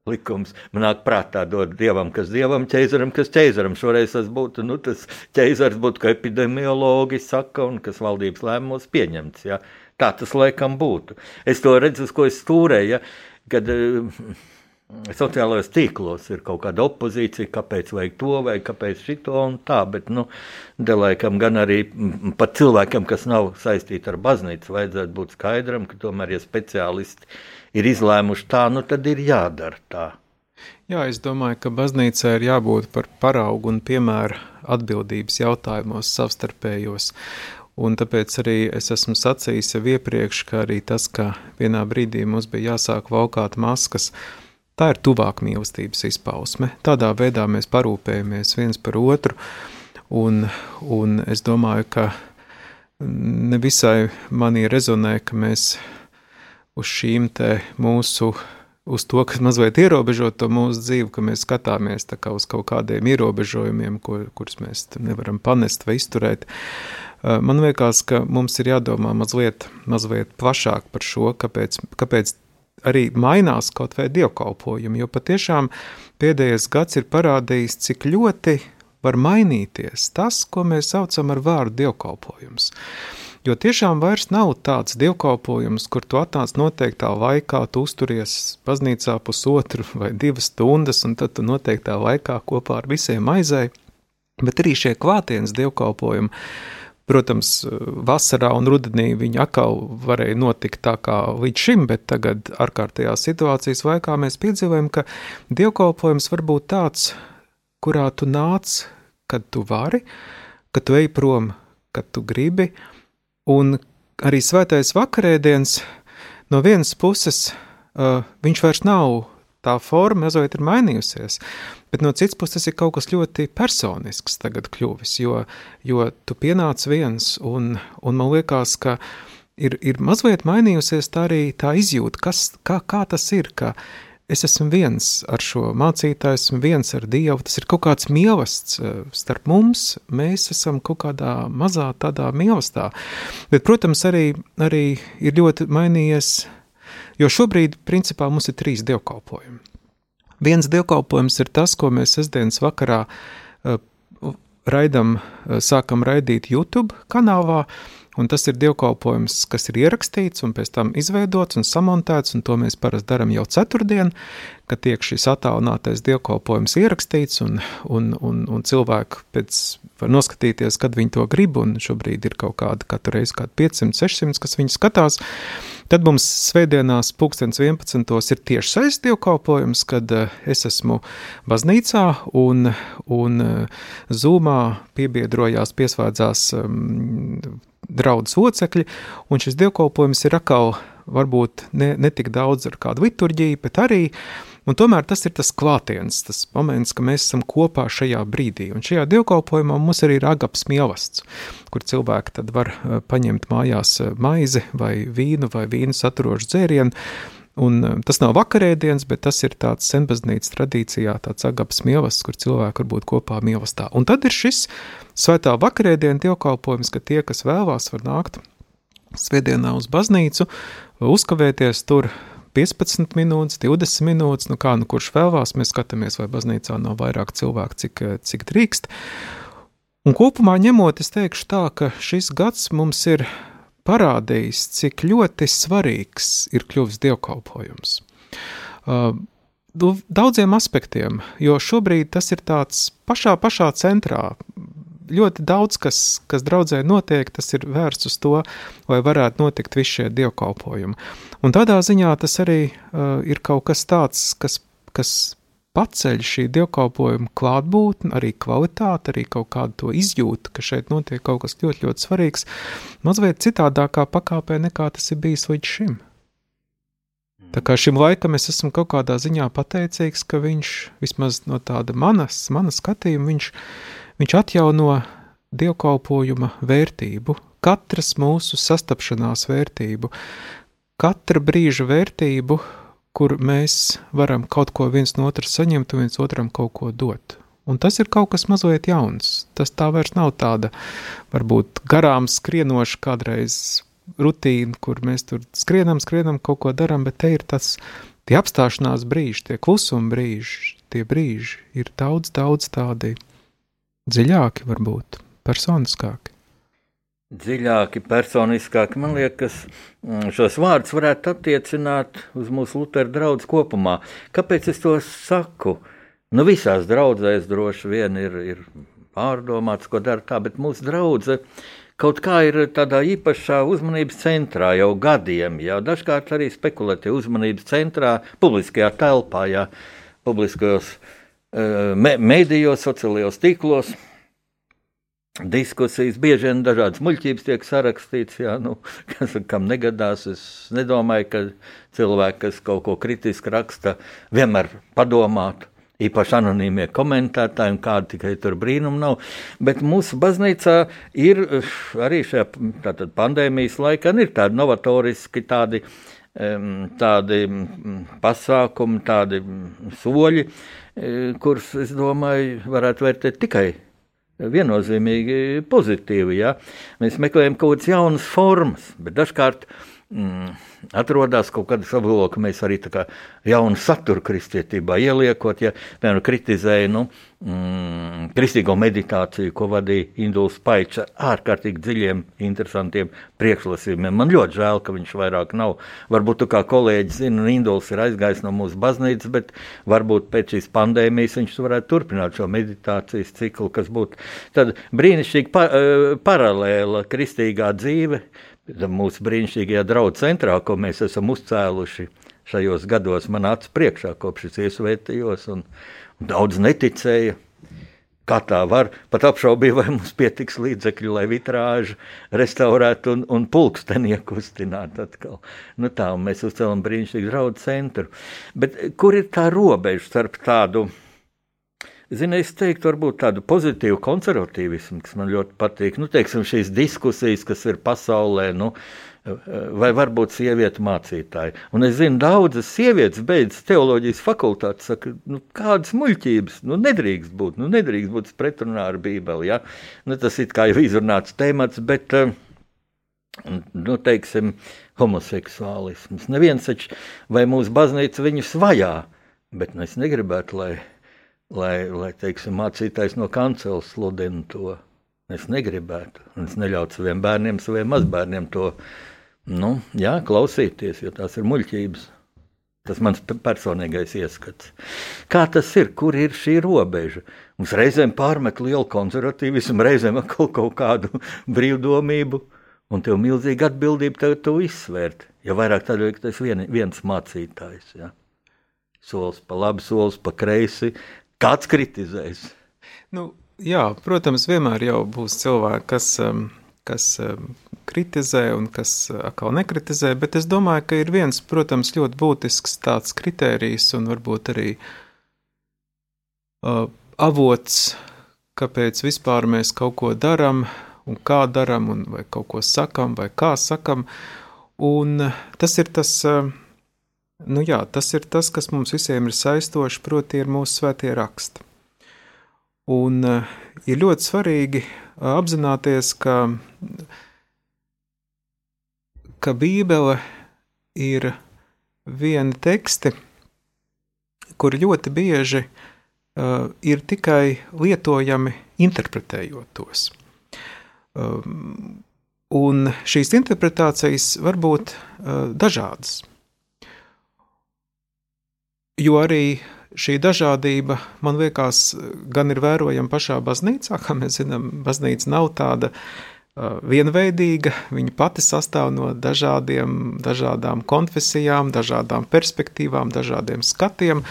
Likums. Man nāk prātā dot dievam, kas dievam, ķeizaram, kas ķeizaram. Šoreiz tas būtu, nu, tas ķeizars būtu, ka epidemiologi saka, un kas valdības lēmumos pieņemts, ja? Tā tas laikam būtu. Es to redzu, uz ko es stūrēju, ja? kad uh, sociālajos tīklos ir kaut kāda opozīcija, kāpēc vajag to vai kāpēc šito un tā, bet, nu, delēkam gan arī pat cilvēkam, kas nav saistīti ar baznīcu, vajadzētu būt skaidram, ka tomēr, ja speciālisti ir izlēmuši tā, nu, tad ir jādara tā. Jā, es domāju, ka baznīcai ir jābūt par paraugu un piemēru atbildības jautājumos savstarpējos. Un tāpēc arī es esmu sacījis jau iepriekš, ka arī tas, ka vienā brīdī mums bija jāsāk valkāt maskas, uh, Tā ir tuvāk mīlestības izpausme. Tādā veidā mēs parūpējamies viens par otru, un, un es domāju, ka nevisai manī rezonē, ka mēs uz šīm te mūsu uz to, kas mazliet ierobežo to mūsu dzīvi, ka mēs skatāmies uz kaut kādiem ierobežojumiem, ko, kurus mēs nevaram panest vai izturēt. Man liekas, ka mums ir jādomā mazliet, mazliet plašāk par šo, kāpēc, kāpēc arī mainās kaut vai dievkalpojumi, jo patiešām pēdējais gads ir parādījis, cik ļoti var mainīties tas, ko mēs saucam ar vārdu dievkalpojums. Jo tiešām vairs nav tāds dievkalpojums, kur tu atnāc noteiktā laikā, tu uzturies baznīcā pusotru vai divas stundas, un tad tu noteiktā laikā kopā ar visiem aizēji. Bet arī šie klātienes dievkalpojumi, protams, vasarā un rudenī viņi atkal varēja notikt tā kā līdz šim, bet tagad ārkārtējās situācijas laikā mēs piedzīvojam, ka dievkalpojums var būt tāds, kurā tu nāc, kad tu vari, kad tu ej prom, kad tu gribi, Un arī svētais vakarēdiens no vienas puses uh, viņš vairs nav tā forma, mazliet ir mainījusies, bet no citas puses tas ir kaut kas ļoti personisks tagad kļuvis, jo, jo tu pienāc viens un, un man liekas, ka ir, ir mazliet mainījusies tā arī tā izjūta, kas, kā, kā tas ir, ka es esmu viens ar šo mācītāju, esmu viens ar Dievu. Tas ir kaut kāds mīlestības eh, starp mums. Mēs esam kaut kādā mazā tādā mīlestībā. Bet, protams, arī, arī ir ļoti mainījies, jo šobrīd, principā, mums ir trīs dievkalpojumi. Viens dievkalpojums ir tas, ko mēs sestdienas vakarā uh, raidam, uh, sākam raidīt YouTube kanālā. Uh, Un tas ir dievkalpojums, kas ir ierakstīts un pēc tam izveidots un samontēts, un to mēs parasti darām jau ceturtdien, kad tiek šis attālinātais dievkalpojums ierakstīts, un, un, un, un cilvēki pēc var noskatīties, kad viņi to grib, un šobrīd ir kaut kāda katru reizi kādi 500, 600, kas viņu skatās. Tad mums svētdienās pulkstens 11. ir tieši saistīts dievkalpojums, kad eh, es esmu baznīcā un, un eh, zūmā piebiedrojās, piesvādzās um, draudzes locekļi, un šis dievkalpojums ir atkal varbūt ne, ne tik daudz ar kādu liturģiju, bet arī, un tomēr tas ir tas klātiens, tas moments, ka mēs esam kopā šajā brīdī, un šajā dievkalpojumā mums arī ir agaps mielasts, kur cilvēki tad var eh, paņemt mājās eh, maizi vai vīnu vai vīnu saturošu dzērienu, Un eh, tas nav vakarēdienas, bet tas ir tāds senbaznīcas tradīcijā, tāds agaps mielasts, kur cilvēki var būt kopā mielastā. Un tad ir šis svētā vakarēdiena dievkalpojums, ka tie, kas vēlās, var nākt svētdienā uz baznīcu, uzkavēties tur 15 minūtes, 20 minūtes, nu kā nu kurš vēlās, mēs skatāmies, vai baznīcā nav vairāk cilvēku, cik, cik drīkst. Un kopumā ņemot, es teikšu tā, ka šis gads mums ir parādījis, cik ļoti svarīgs ir kļuvis dievkalpojums. Uh, daudziem aspektiem, jo šobrīd tas ir tāds pašā, pašā centrā. Ļoti daudz, kas, kas draudzē notiek, tas ir vērsts uz to, lai varētu notikt visi šie dievkalpojumi. Un tādā ziņā tas arī uh, ir kaut kas tāds, kas, kas paceļ šī dievkalpojuma klātbūtne, arī kvalitāte, arī kaut kādu to izjūtu, ka šeit notiek kaut kas ļoti, ļoti svarīgs, mazliet citādākā pakāpē nekā tas ir bijis līdz šim. Tā kā šim laikam es esmu kaut kādā ziņā pateicīgs, ka viņš vismaz no tāda manas, manas skatījuma, viņš, viņš atjauno dievkalpojuma vērtību, katras mūsu sastapšanās vērtību, katra brīža vērtību, kur mēs varam kaut ko viens no otra saņemt un viens otram kaut ko dot. Un tas ir kaut kas mazliet jauns. Tas tā vairs nav tāda, varbūt garām skrienoša kādreiz rutīna, kur mēs tur skrienam, skrienam, kaut ko darām, bet te ir tas, tie apstāšanās brīži, tie klusuma brīži, tie brīži ir daudz, daudz tādi dziļāki, varbūt personiskāki dziļāki, personiskāki. Man liekas, mm, šos vārdus varētu attiecināt uz mūsu Lutera draugu kopumā. Kāpēc es to saku? Nu, visās draudzēs droši vien ir, ir pārdomāts, ko dara tā, bet mūsu draudzene kaut kā ir tādā īpašā uzmanības centrā jau gadiem. Jā, dažkārt arī spekulatīvi uzmanības centrā, publiskajā telpā, jā, publiskajos me medijos, sociālajos tīklos diskusijas, bieži vien dažādas muļķības tiek sarakstīts, jā, nu, *laughs* kas, kam negadās. Es nedomāju, ka cilvēki, kas kaut ko kritiski raksta, vienmēr padomātu. Īpaši anonīmie komentētāji, un kāda tikai tur brīnuma nav. Bet mūsu baznīcā ir arī šajā pandēmijas laikā ir tādi novatoriski tādi tādi pasākumi, tādi soļi, kurus, es domāju, varētu vērtēt tikai viennozīmīgi pozitīvi. Ja? Mēs meklējam kaut kādas jaunas formas, bet dažkārt mm, atrodas kaut kāda apgalvo, ka mēs arī jaunu saturu kristietībā ieliekot, ja, piemēram, kritizēja nu, mm, kristīgo meditāciju, ko vadīja Induls Paičs ar ārkārtīgi dziļiem, interesantiem priekšlasījumiem. Man ļoti žēl, ka viņš vairāk nav. Varbūt tu kā kolēģis zini, Induls ir aizgājis no mūsu baznīcas, bet varbūt pēc šīs pandēmijas viņš varētu turpināt šo meditācijas ciklu, kas būtu brīnišķīgi pa, uh, paralēla kristīgā dzīve mūsu brīnišķīgajā draugu centrā, ko mēs esam uzcēluši šajos gados, man acis priekšā, kopš es iesvētījos, un, daudz neticēja. Kā tā var? Pat apšaubīja, vai mums pietiks līdzekļu, lai vitrāžu restaurētu un, un pulksteni iekustinātu atkal. Nu tā, mēs uzcēlam brīnišķīgu draugu centru. Bet kur ir tā robeža starp tādu? Zini, es teiktu, varbūt tādu pozitīvu konservatīvismu, kas man ļoti patīk. Nu, teiksim, šīs diskusijas, kas ir pasaulē, nu, vai varbūt sieviete mācītāji. Un es zinu, daudzas sievietes beidz teoloģijas fakultāti, saka, nu, kādas muļķības, nu, nedrīkst būt, nu, nedrīkst būt pretrunā ar bībeli, ja? Nu, tas ir kā jau izrunāts temats, bet, nu, teiksim, homoseksuālisms. Neviens taču, vai mūsu baznīca viņus vajā, bet nu, es negribētu, lai lai, lai teiksim, mācītājs no kanceles sludina to. Es negribētu, un es neļautu saviem bērniem, saviem mazbērniem to nu, jā, klausīties, jo tās ir muļķības. Tas ir mans personīgais ieskats. Kā tas ir? Kur ir šī robeža? Mums reizēm pārmet lielu konservatīvismu, reizēm atkal kaut kādu *laughs* brīvdomību, un tev milzīga atbildība tev to izsvērt. Ja vairāk tādēļ, ka tas ir vien, viens mācītājs. Ja? Solis pa labi, solis pa kreisi, Kāds kritizēs? Nu, jā, protams, vienmēr būs cilvēki, kas, um, kas um, kritizē un kas uh, atkal nekritizē, bet es domāju, ka ir viens, protams, ļoti būtisks tāds kritērijs un varbūt arī uh, avots, kāpēc vispār mēs kaut ko darām un kā darām, vai kaut ko sakam, vai kā sakam. Un tas ir tas uh, Nu jā, tas ir tas, kas mums visiem ir saistoši, proti, ir mūsu svētie raksti. Un uh, ir ļoti svarīgi uh, apzināties, ka, ka Bībele ir viena teksti, kur ļoti bieži uh, ir tikai lietojami interpretējot tos. Um, un šīs interpretācijas var būt uh, dažādas jo arī šī dažādība, man liekas, gan ir vērojama pašā baznīcā, kā mēs zinām, baznīca nav tāda vienveidīga, viņa pati sastāv no dažādiem, dažādām konfesijām, dažādām perspektīvām, dažādiem skatiem,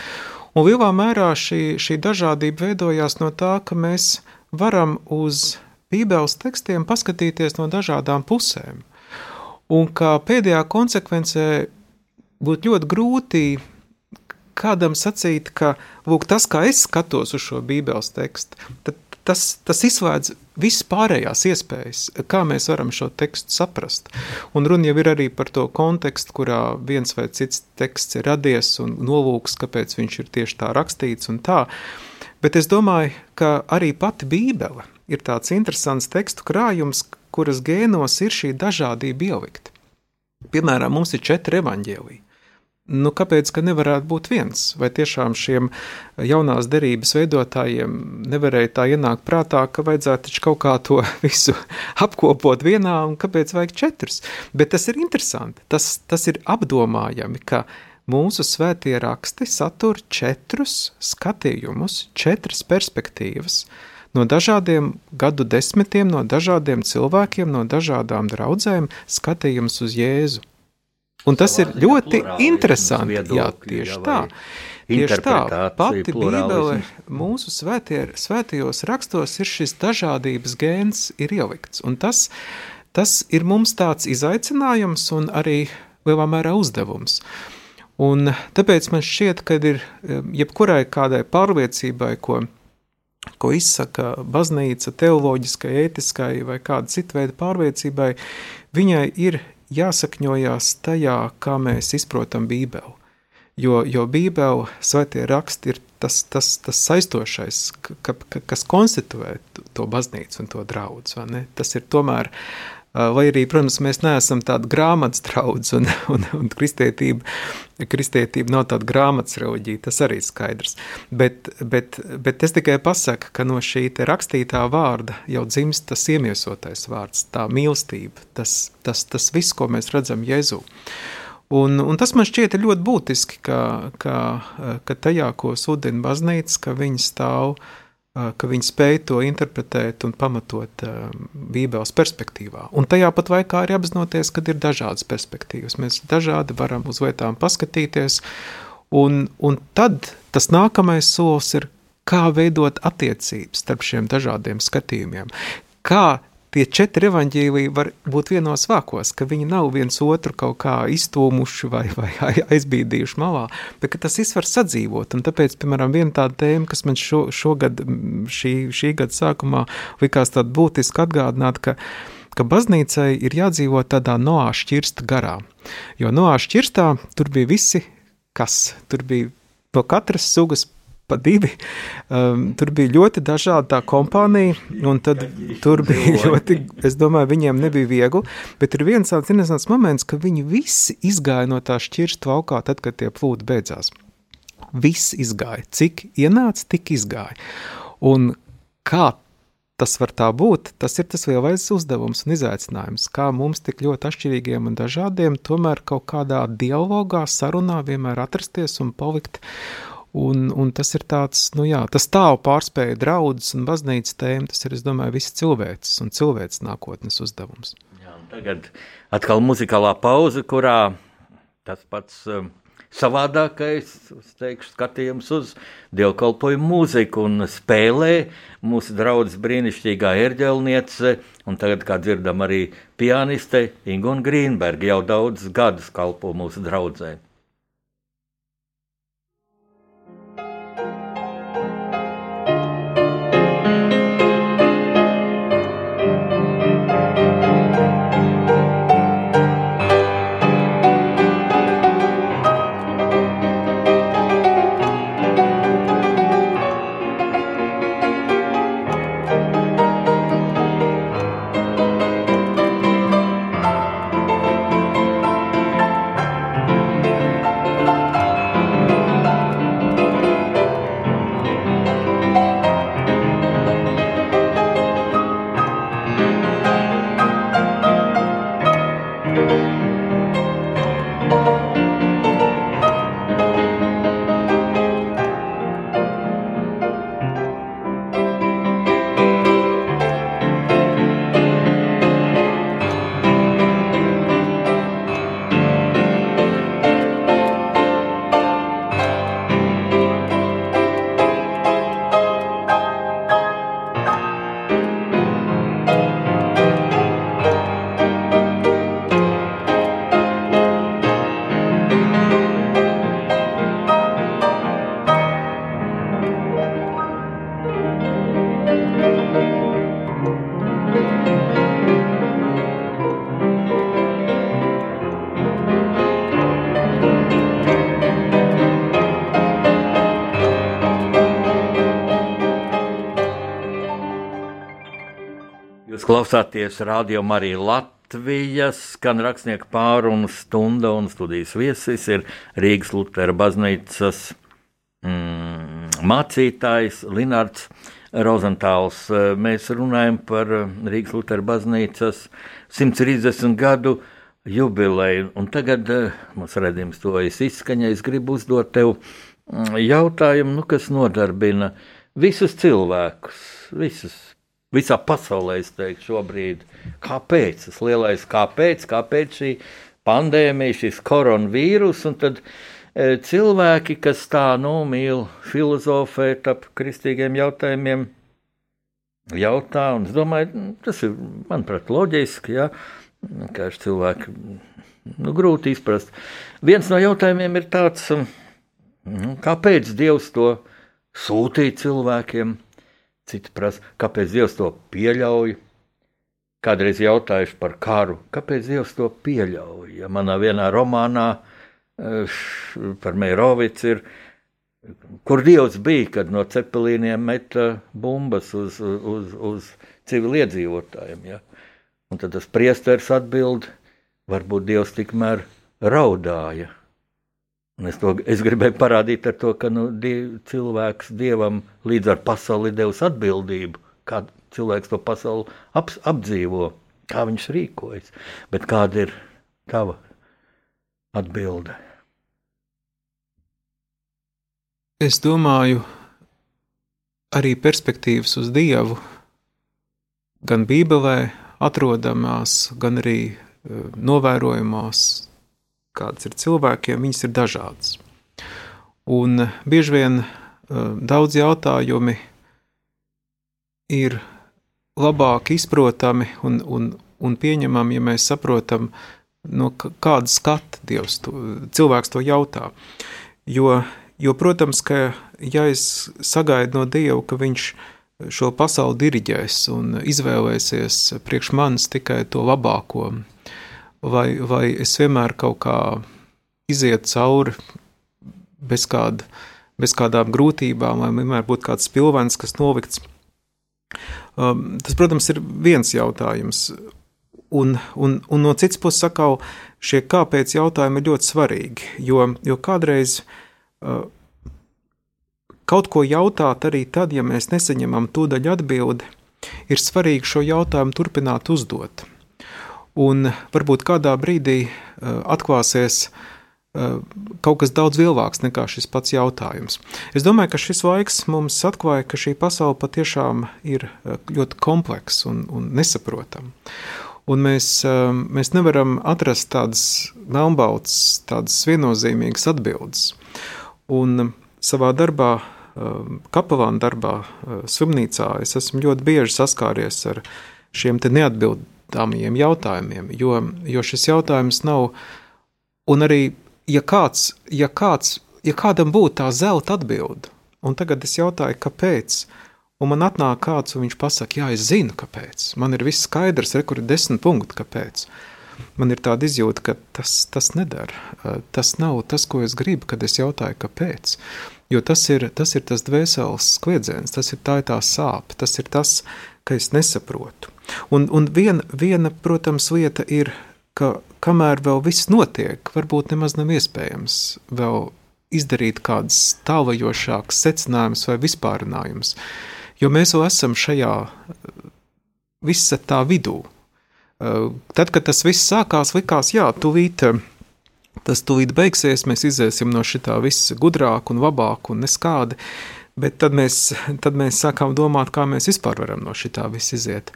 un lielā mērā šī, šī dažādība veidojās no tā, ka mēs varam uz Bībeles tekstiem paskatīties no dažādām pusēm, un kā pēdējā konsekvencē būtu ļoti grūti kādam sacīt, ka lūk, tas, kā es skatos uz šo Bībeles tekstu, tad tas, tas izslēdz visas pārējās iespējas, kā mēs varam šo tekstu saprast. Un runa jau ir arī par to kontekstu, kurā viens vai cits teksts ir radies un nolūks, kāpēc viņš ir tieši tā rakstīts un tā. Bet es domāju, ka arī pati Bībele ir tāds interesants tekstu krājums, kuras gēnos ir šī dažādība ielikta. Piemēram, mums ir četri evaņģēliji. Nu, kāpēc gan nevarētu būt viens? Vai tiešām šiem jaunās derības veidotājiem nevarēja tā ienākt prātā, ka vajadzētu kaut kā to *laughs* visu apkopot vienā, un kāpēc vajag četrus? Bet tas ir interesanti, tas, tas ir apdomājami, ka mūsu svētie raksti satur četrus skatījumus, četras perspektīvas no dažādiem gadu desmitiem, no dažādiem cilvēkiem, no dažādām draudzēm skatījums uz Jēzu. Un tas ir ļoti interesanti. Jā, tieši tā. Tieši tā, pati Bībele mūsu svētie, svētajos rakstos ir šis dažādības gēns ir ielikts. Un tas, tas ir mums tāds izaicinājums un arī lielā mērā uzdevums. Un tāpēc man šķiet, ka ir jebkurai kādai pārliecībai, ko, ko izsaka baznīca, teoloģiskai, ētiskai vai kāda cita veida pārliecībai, viņai ir jāsakņojās tajā, kā mēs izprotam Bībeli. Jo, jo Bībele, svētie raksti, ir tas, tas, tas saistošais, ka, ka, kas konstituē to baznīcu un to draugu. Tas ir tomēr uh, Lai arī, protams, mēs neesam tādi grāmatas draugi, un, *laughs* un, un kristietība, kristietība nav tāda grāmatas reliģija, tas arī ir skaidrs. Bet, bet, bet es tikai pasaku, ka no šī rakstītā vārda jau dzimst tas iemiesotais vārds, tā mīlestība, tas, tas, tas viss, ko mēs redzam Jēzu. Un, un tas man šķiet ļoti būtiski, ka, ka, ka tajā, ko sudina baznīca, ka viņi stāv uh, ka viņi spēj to interpretēt un pamatot Bībeles perspektīvā. Un tajā pat laikā arī apzinoties, ka ir dažādas perspektīvas. Mēs dažādi varam uz lietām paskatīties, un, un tad tas nākamais solis ir, kā veidot attiecības starp šiem dažādiem skatījumiem. Kā tie četri evaņģīliji var būt vienos vākos, ka viņi nav viens otru kaut kā iztūmuši vai, vai aizbīdījuši malā, bet ka tas viss var sadzīvot. Un tāpēc, piemēram, viena tāda tēma, kas man šo, šogad, šī, šī gada sākumā likās tāda būtiska atgādināt, ka ka baznīcai ir jādzīvo tādā noā šķirsta garā. Jo noā šķirstā tur bija visi, kas tur bija no katras sugas pa divi. Um, tur bija ļoti dažāda tā kompānija, un tad tur bija ļoti, es domāju, viņiem nebija viegli, bet ir viens tāds interesants moments, ka viņi visi izgāja no tā šķirstu laukā tad, kad tie plūdi beidzās. Viss izgāja. Cik ienāca, tik izgāja. Un kā tas var tā būt, tas ir tas lielais uzdevums un izaicinājums. Kā mums tik ļoti atšķirīgiem un dažādiem, tomēr kaut kādā dialogā, sarunā vienmēr atrasties un palikt. Un, un tas ir tāds, nu jā, tas tālu pārspēja draudzes un baznīcas tēmu, tas ir, es domāju, visi cilvēks un cilvēks nākotnes uzdevums. Jā, tagad atkal muzikālā pauze, kurā tas pats um, savādākais, es teikšu, skatījums uz dievkalpojumu mūziku un spēlē mūsu draudzes brīnišķīgā erģelniece, un tagad, kā dzirdam, arī pianiste Ingun Grīnberga jau daudz gadus kalpo mūsu draudzē. Klausāties radio arī Latvijas, gan rakstnieku pārunu stunda un studijas viesis ir Rīgas Lutera baznīcas mm, mācītājs Linards Rozentāls. Mēs runājam par Rīgas Lutera baznīcas 130 gadu jubileju, un tagad mums redzījums to es izskaņai, es gribu uzdot tev mm, jautājumu, nu, kas nodarbina visus cilvēkus, visus visā pasaulē, es teiktu, šobrīd. Kāpēc? Tas lielais kāpēc, kāpēc šī pandēmija, šis koronavīrus, un tad e, cilvēki, kas tā nu mīl filozofēt ap kristīgiem jautājumiem, jautā, un es domāju, nu, tas ir, manuprāt, loģiski, ja, kā cilvēki, nu, grūti izprast. Viens no jautājumiem ir tāds, nu, kāpēc Dievs to sūtīja cilvēkiem? Citi prasa, kāpēc Dievs to pieļauj. kādreiz jautājuši par karu, kāpēc Dievs to pieļauj. Ja manā vienā romānā par Meirovicu ir, kur Dievs bija, kad no cepelīniem meta bumbas uz, uz, uz civiliedzīvotājiem. Ja? Un tad tas priesteris atbild, varbūt Dievs tikmēr raudāja. Un es, to, es gribēju parādīt ar to, ka nu, diev, cilvēks dievam līdz ar pasauli devis atbildību, kā cilvēks to pasauli ap, apdzīvo, kā viņš rīkojas. Bet kāda ir tava atbilde? Es domāju, arī perspektīvas uz Dievu, gan Bībelē atrodamās, gan arī uh, novērojamās kādas ir cilvēkiem, viņas ir dažādas. Un bieži vien uh, daudz jautājumi ir labāk izprotami un, un, un pieņemami, ja mēs saprotam, no kāda skata Dievs to, cilvēks to jautā. Jo, jo, protams, ka ja es sagaidu no Dieva, ka viņš šo pasauli diriģēs un izvēlēsies priekš manis tikai to labāko, vai, vai es vienmēr kaut kā izietu cauri bez, kāda, bez kādām grūtībām, vai vienmēr būtu kāds pilvens, kas novikts. Um, tas, protams, ir viens jautājums. Un, un, un no citas puses, sakau, šie kāpēc jautājumi ir ļoti svarīgi, jo, jo kādreiz uh, kaut ko jautāt arī tad, ja mēs nesaņemam tūdaļ atbildi, ir svarīgi šo jautājumu turpināt uzdot un varbūt kādā brīdī uh, atklāsies uh, kaut kas daudz lielāks nekā šis pats jautājums. Es domāju, ka šis laiks mums atklāja, ka šī pasaule patiešām ir uh, ļoti kompleksa un, un nesaprotama. Un mēs, mēs nevaram atrast tādas melnbaltas, tādas viennozīmīgas atbildes. Un savā darbā, kapelāna darbā, slimnīcā, es esmu ļoti bieži saskāries ar šiem neatbildīgiem uzdodamiem jautājumiem, jo, jo šis jautājums nav, un arī, ja kāds, ja kāds, ja kādam būtu tā zelta atbilde, un tagad es jautāju, kāpēc, un man atnāk kāds, un viņš pasaka, jā, es zinu, kāpēc, man ir viss skaidrs, re, kur ir desmit punkti, kāpēc. Man ir tāda izjūta, ka tas, tas nedara. Tas nav tas, ko es gribu, kad es jautāju, kāpēc. Jo tas ir tas, ir tas dvēseles kliedziens, tas ir tā, ir tā sāpe, tas ir tas, ka es nesaprotu. Un, un viena, viena, protams, lieta ir, ka kamēr vēl viss notiek, varbūt nemaz nav iespējams vēl izdarīt kādas tālajošākas secinājumus vai vispārinājumus, jo mēs vēl esam šajā visa tā vidū. Tad, kad tas viss sākās, likās, jā, tūlīt tas tūlīt beigsies, mēs iziesim no šitā visa gudrāk un labāk un neskādi, bet tad mēs, tad mēs sākām domāt, kā mēs vispār varam no šitā visa iziet.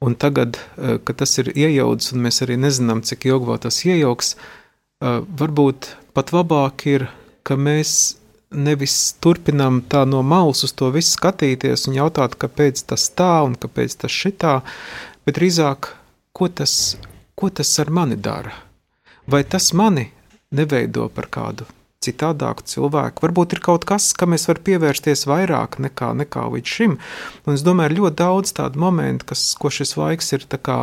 Un tagad, eh, kad tas ir iejauts, un mēs arī nezinām, cik ilgi vēl tas iejauks, eh, varbūt pat labāk ir, ka mēs nevis turpinām tā no malas uz to visu skatīties un jautāt, kāpēc tas tā un kāpēc tas šitā, bet drīzāk, ko tas, ko tas ar mani dara? Vai tas mani neveido par kādu citādāku cilvēku. Varbūt ir kaut kas, kam es varu pievērsties vairāk nekā, nekā līdz šim. Un es domāju, ir ļoti daudz tādu momentu, kas, ko šis laiks ir kā,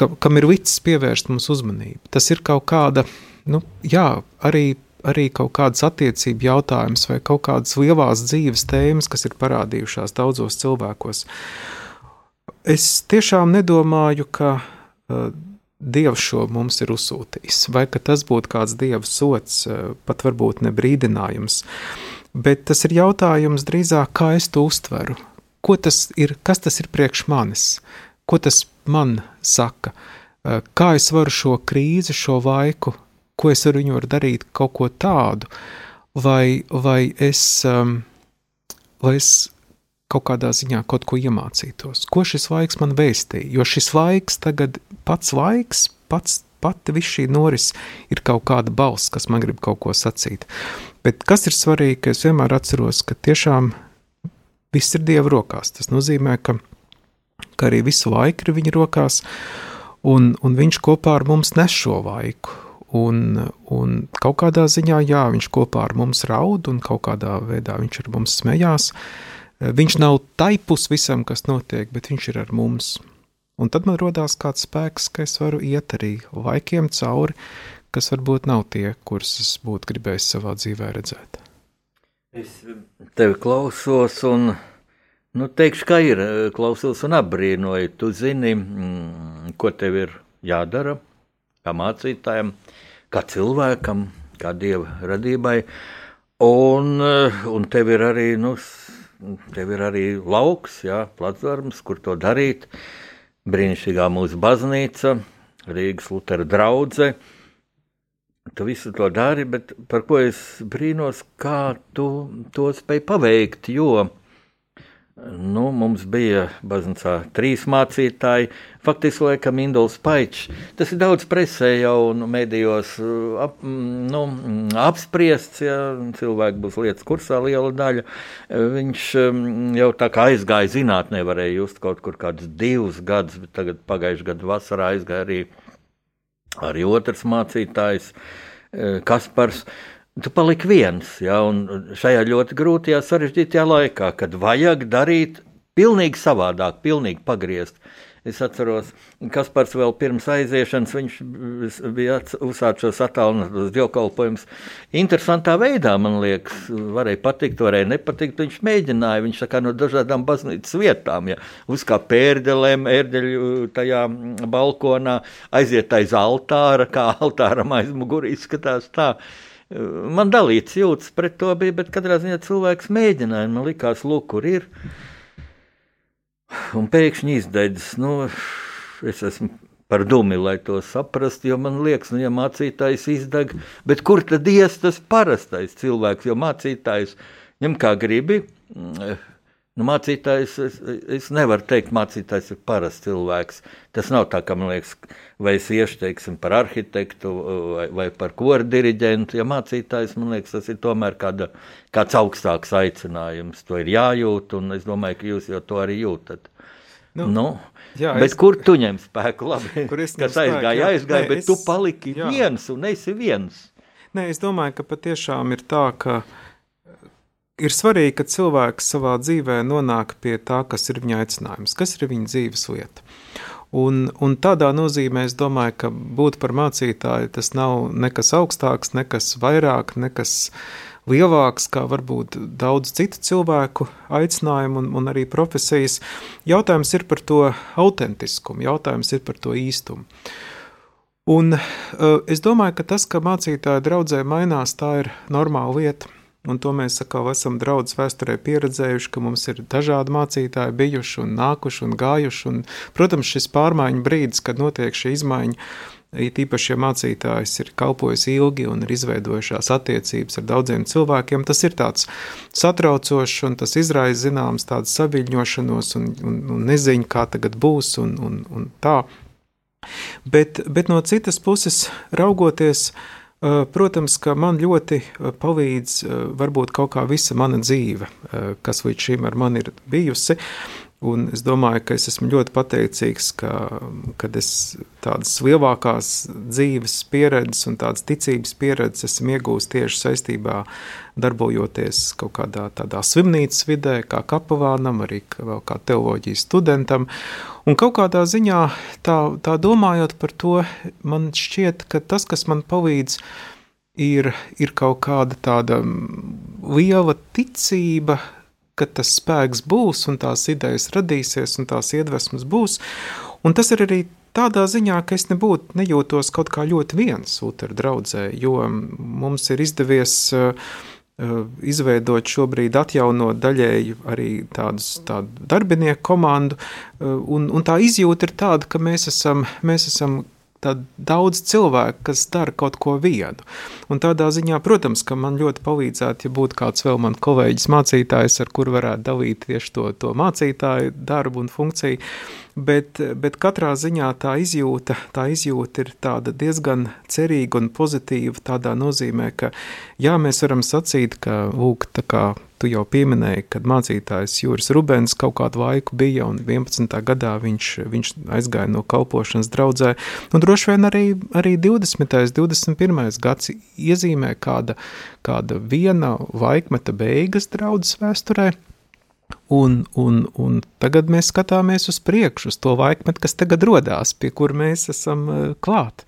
ka, kam ir licis pievērst mums uzmanību. Tas ir kaut kāda, nu, jā, arī. Arī kaut kādas attiecību jautājums vai kaut kādas lielās dzīves tēmas, kas ir parādījušās daudzos cilvēkos. Es tiešām nedomāju, ka uh, Dievs šo mums ir uzsūtījis, vai tas būtu kāds dieva sots, eh, pat varbūt ne brīdinājums. Bet tas ir jautājums drīzāk, kā es to uztveru. Ko tas ir, kas tas ir priekš manis? Ko tas man saka? Eh, kā es varu šo krīzi, šo laiku, ko es ar viņu varu darīt, kaut ko tādu, vai, vai es, um, vai es kaut kādā ziņā kaut ko iemācītos. Ko šis laiks man vēstīja? Jo šis laiks, tagad pats laiks, pats, pati viss šī noris ir kaut kāda balss, kas man grib kaut ko sacīt. Bet kas ir svarīgi, ka es vienmēr atceros, ka tiešām viss ir Dieva rokās. Tas nozīmē, ka, ka arī visu laiku ir viņa rokās, un, un viņš kopā ar mums nes šo laiku. Un, un kaut kādā ziņā, jā, viņš kopā ar mums raud, un kaut kādā veidā viņš ar mums smējās. Uh, Viņš nav taipus visam, kas notiek, bet viņš ir ar mums. Un tad man rodās kāds spēks, ka es varu iet arī laikiem cauri, kas varbūt nav tie, kurus es būtu gribējis savā dzīvē redzēt. Es tevi klausos, un nu, teikšu, ka ir klausos un apbrīnoju. Tu zini, mm, ko tev ir jādara kā mācītājam, kā cilvēkam, kā dieva radībai. Un, un tev ir arī, nu, tev ir arī lauks, jā, platforms, kur to darīt. Brīnišķīgā mūsu baznīca, Rīgas Lutera draudzene Tu visu to dari, bet par ko es brīnos, kā tu to spēj paveikt. Jo nu, mums bija baznīcā trīs mācītāji, faktiski laikam Induls Paičs. Tas ir daudz presē jau nu, medijos ap, nu, apspriests, ja cilvēki būs lietas kursā liela daļa. Viņš jau tā kā aizgāja zinātnē, varēja just kaut kur kādus divus gadus, bet tagad pagājušajā gadā vasarā aizgāja arī arī otrs mācītājs, eh, Kaspars. Tu paliki viens, ja, un šajā ļoti grūtajā, sarežģītajā laikā, kad vajag darīt pilnīgi savādāk, pilnīgi pagriezt. Es atceros, kas pats vēl pirms aiziešanas viņš bija uzsācis šos attālinātos dievkalpojumus. Interesantā veidā, man liekas, varēja patikt, varēja nepatikt. Viņš mēģināja, viņš kā no dažādām baznīcas vietām, ja uzkā pērdelēm, ērdeļu tajā balkonā, aiziet aiz altāra, kā altāram aiz muguri izskatās tā. Man dalīts jūtas pret to bija, bet katrā ziņā cilvēks mēģināja, man likās, lūk, kur ir un pēkšņi izdeidzis. Nu, es esmu par dumi, lai to saprastu, jo man liekas, nu, ja mācītājs izdeg, bet kur tad ies tas parastais cilvēks, jo mācītājs ņem kā gribi. Nu, mācītājs, es, es nevaru teikt, mācītājs ir parasts cilvēks. Tas nav tā, kā man liekas, vai es iešu, teiksim, par arhitektu vai, vai par koru diriģentu. Ja mācītājs, man liekas, tas ir tomēr kāda, kāds augstāks aicinājums. To ir jājūt, un es domāju, ka jūs jau to arī jūtat. Nu, nu, jā, bet es, kur tu ņem spēku? *laughs* Labi, kur es kas aizgāja, jā, aizgāja, nē, bet es, tu paliki jā. viens un esi viens. Nē, es domāju, ka patiešām ir tā, ka ir svarīgi, ka cilvēks savā dzīvē nonāk pie tā, kas ir viņa aicinājums, kas ir viņa dzīves lieta. Un, un tādā nozīmē es domāju, ka būt par mācītāju tas nav nekas augstāks, nekas vairāk, nekas lielāks, kā varbūt daudz citu cilvēku aicinājumu un, un arī profesijas. Jautājums ir par to autentiskumu, jautājums ir par to īstumu. Un uh, es domāju, ka tas, ka mācītāja draudzē mainās, tā ir normāla lieta. Un to mēs atkal esam draudzes vēsturē pieredzējuši, ka mums ir dažādi mācītāji bijuši un nākuši un gājuši. Un, protams, šis pārmaiņu brīdis, kad notiek šī izmaiņa, It īpaši, ja mācītājs ir kalpojis ilgi un ir izveidojušās attiecības ar daudziem cilvēkiem, tas ir tāds satraucošs un tas izraisa zināms tādu saviņošanos un, un, un neziņu, kā tagad būs un, un, un tā. Bet, bet no citas puses, raugoties, protams, ka man ļoti palīdz varbūt kaut kā visa mana dzīve, kas līdz šim ar mani ir bijusi. Un es domāju, ka es esmu ļoti pateicīgs, ka kad es tādas lielākās dzīves pieredzes un tādas ticības pieredzes esmu iegūstis tieši saistībā darbojoties kaut kādā tādā slimnīcas vidē, kā kapelānam, arī vēl kā teoloģijas studentam. Un kaut kādā ziņā tā, tā domājot par to, man šķiet, ka tas, kas man palīdz, ir, ir kaut kāda tāda liela ticība ka tas spēks būs, un tās idejas radīsies, un tās iedvesmas būs. Un tas ir arī tādā ziņā, ka es nebūtu nejūtos kaut kā ļoti viens Utera draudzē, jo mums ir izdevies uh, izveidot šobrīd atjaunot daļēji arī tādus, tādu darbinieku komandu, uh, un, un tā izjūta ir tāda, ka mēs esam, mēs esam daudz cilvēku, kas dara kaut ko vienu. Un tādā ziņā, protams, ka man ļoti palīdzētu, ja būtu kāds vēl man kolēģis mācītājs, ar kuru varētu dalīt tieši to, to mācītāju darbu un funkciju. Bet, bet katrā ziņā tā izjūta, tā izjūta ir diezgan cerīga un pozitīva. Tādā nozīmē, ka jā, mēs varam sacīt, ka lūk, tā kā Tu jau pieminēji, kad mācītājs Juris Rubens kaut kādu laiku bija, un 11. gadā viņš, viņš aizgāja no kalpošanas draudzē. Nu, droši vien arī, arī 20. un 21. gads iezīmē kāda, kāda viena laikmeta beigas draudzes vēsturē. Un, un, un tagad mēs skatāmies uz priekšu, uz to laikmetu, kas tagad radās, pie kur mēs esam uh, klāt.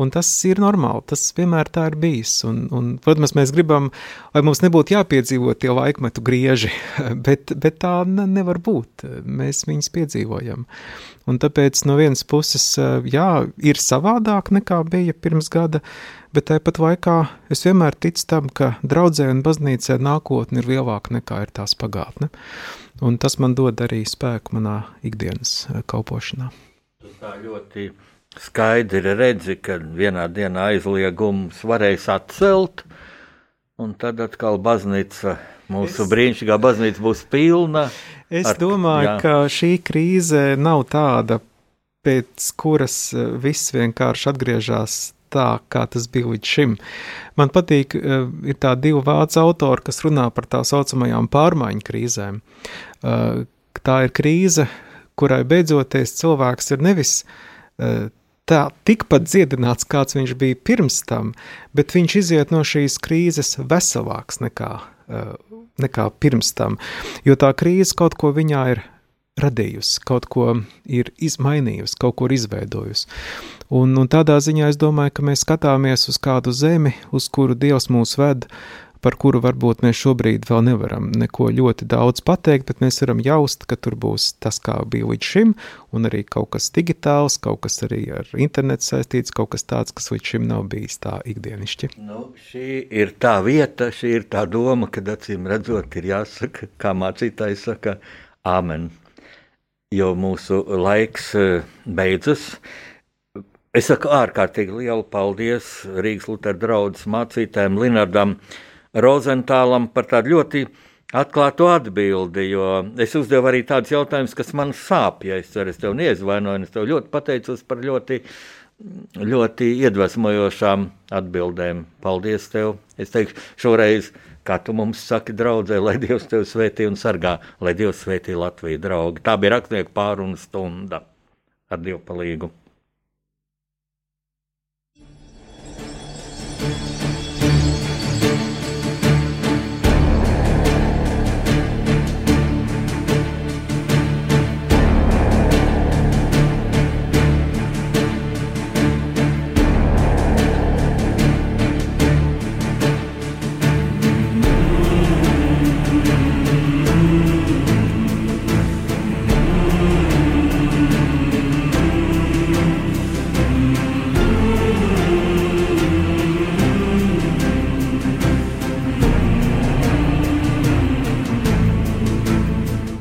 Un tas ir normāli, tas vienmēr tā ir bijis. Un, un, protams, mēs gribam, lai mums nebūtu jāpiedzīvo tie laikmetu grieži, *laughs* bet, bet tā ne, nevar būt. Mēs viņus piedzīvojam. Un tāpēc no vienas puses, jā, ir savādāk nekā bija pirms gada, bet tāpat laikā es vienmēr ticu tam, ka draudzē un baznīcē nākotne ir lielāka nekā ir tās pagātne. Un tas man dod arī spēku manā ikdienas kalpošanā. Tas tā ļoti skaidri redzi, ka vienā dienā aizliegumus varēs atcelt, un tad atkal baznīca, mūsu es, brīnišķīgā baznīca būs pilna. Es ar, domāju, jā. ka šī krīze nav tāda, pēc kuras eh, viss vienkārši atgriežas tā, kā tas bija līdz šim. Man patīk, eh, ir tā divi vācu autori, kas runā par tā saucamajām pārmaiņu krīzēm. Eh, tā ir krīze, kurai beidzoties cilvēks ir nevis tā tikpat dziedināts, kāds viņš bija pirms tam, bet viņš iziet no šīs krīzes veselāks nekā, uh, nekā pirms tam, jo tā krīze kaut ko viņā ir radījusi, kaut ko ir izmainījusi, kaut ko ir izveidojusi. Un, un tādā ziņā es domāju, ka mēs skatāmies uz kādu zemi, uz kuru Dievs mūs ved, par kuru varbūt mēs šobrīd vēl nevaram neko ļoti daudz pateikt, bet mēs varam jaust, ka tur būs tas, kā bija līdz šim, un arī kaut kas digitāls, kaut kas arī ar internetu saistīts, kaut kas tāds, kas līdz šim nav bijis tā ikdienišķi. Nu, šī ir tā vieta, šī ir tā doma, kad acīm redzot ir jāsaka, kā mācītājs saka, āmen, jo mūsu laiks eh, beidzas. Es saku ārkārtīgi lielu paldies Rīgas Lutera draudzes mācītājiem Linardam, Rozentālam par tādu ļoti atklātu atbildi, jo es uzdevu arī tādus jautājumus, kas man sāp. Ja es ceru, es tev neizvainoju, es tev ļoti pateicos par ļoti, ļoti iedvesmojošām atbildēm. Paldies tev! Es teikšu, šoreiz, kā tu mums saki, draudzē, lai Dievs tevi svētī un sargā, lai Dievs svētī Latviju, draugi. Tā bija rakstnieku pārunu stunda ar Dievu palīgu.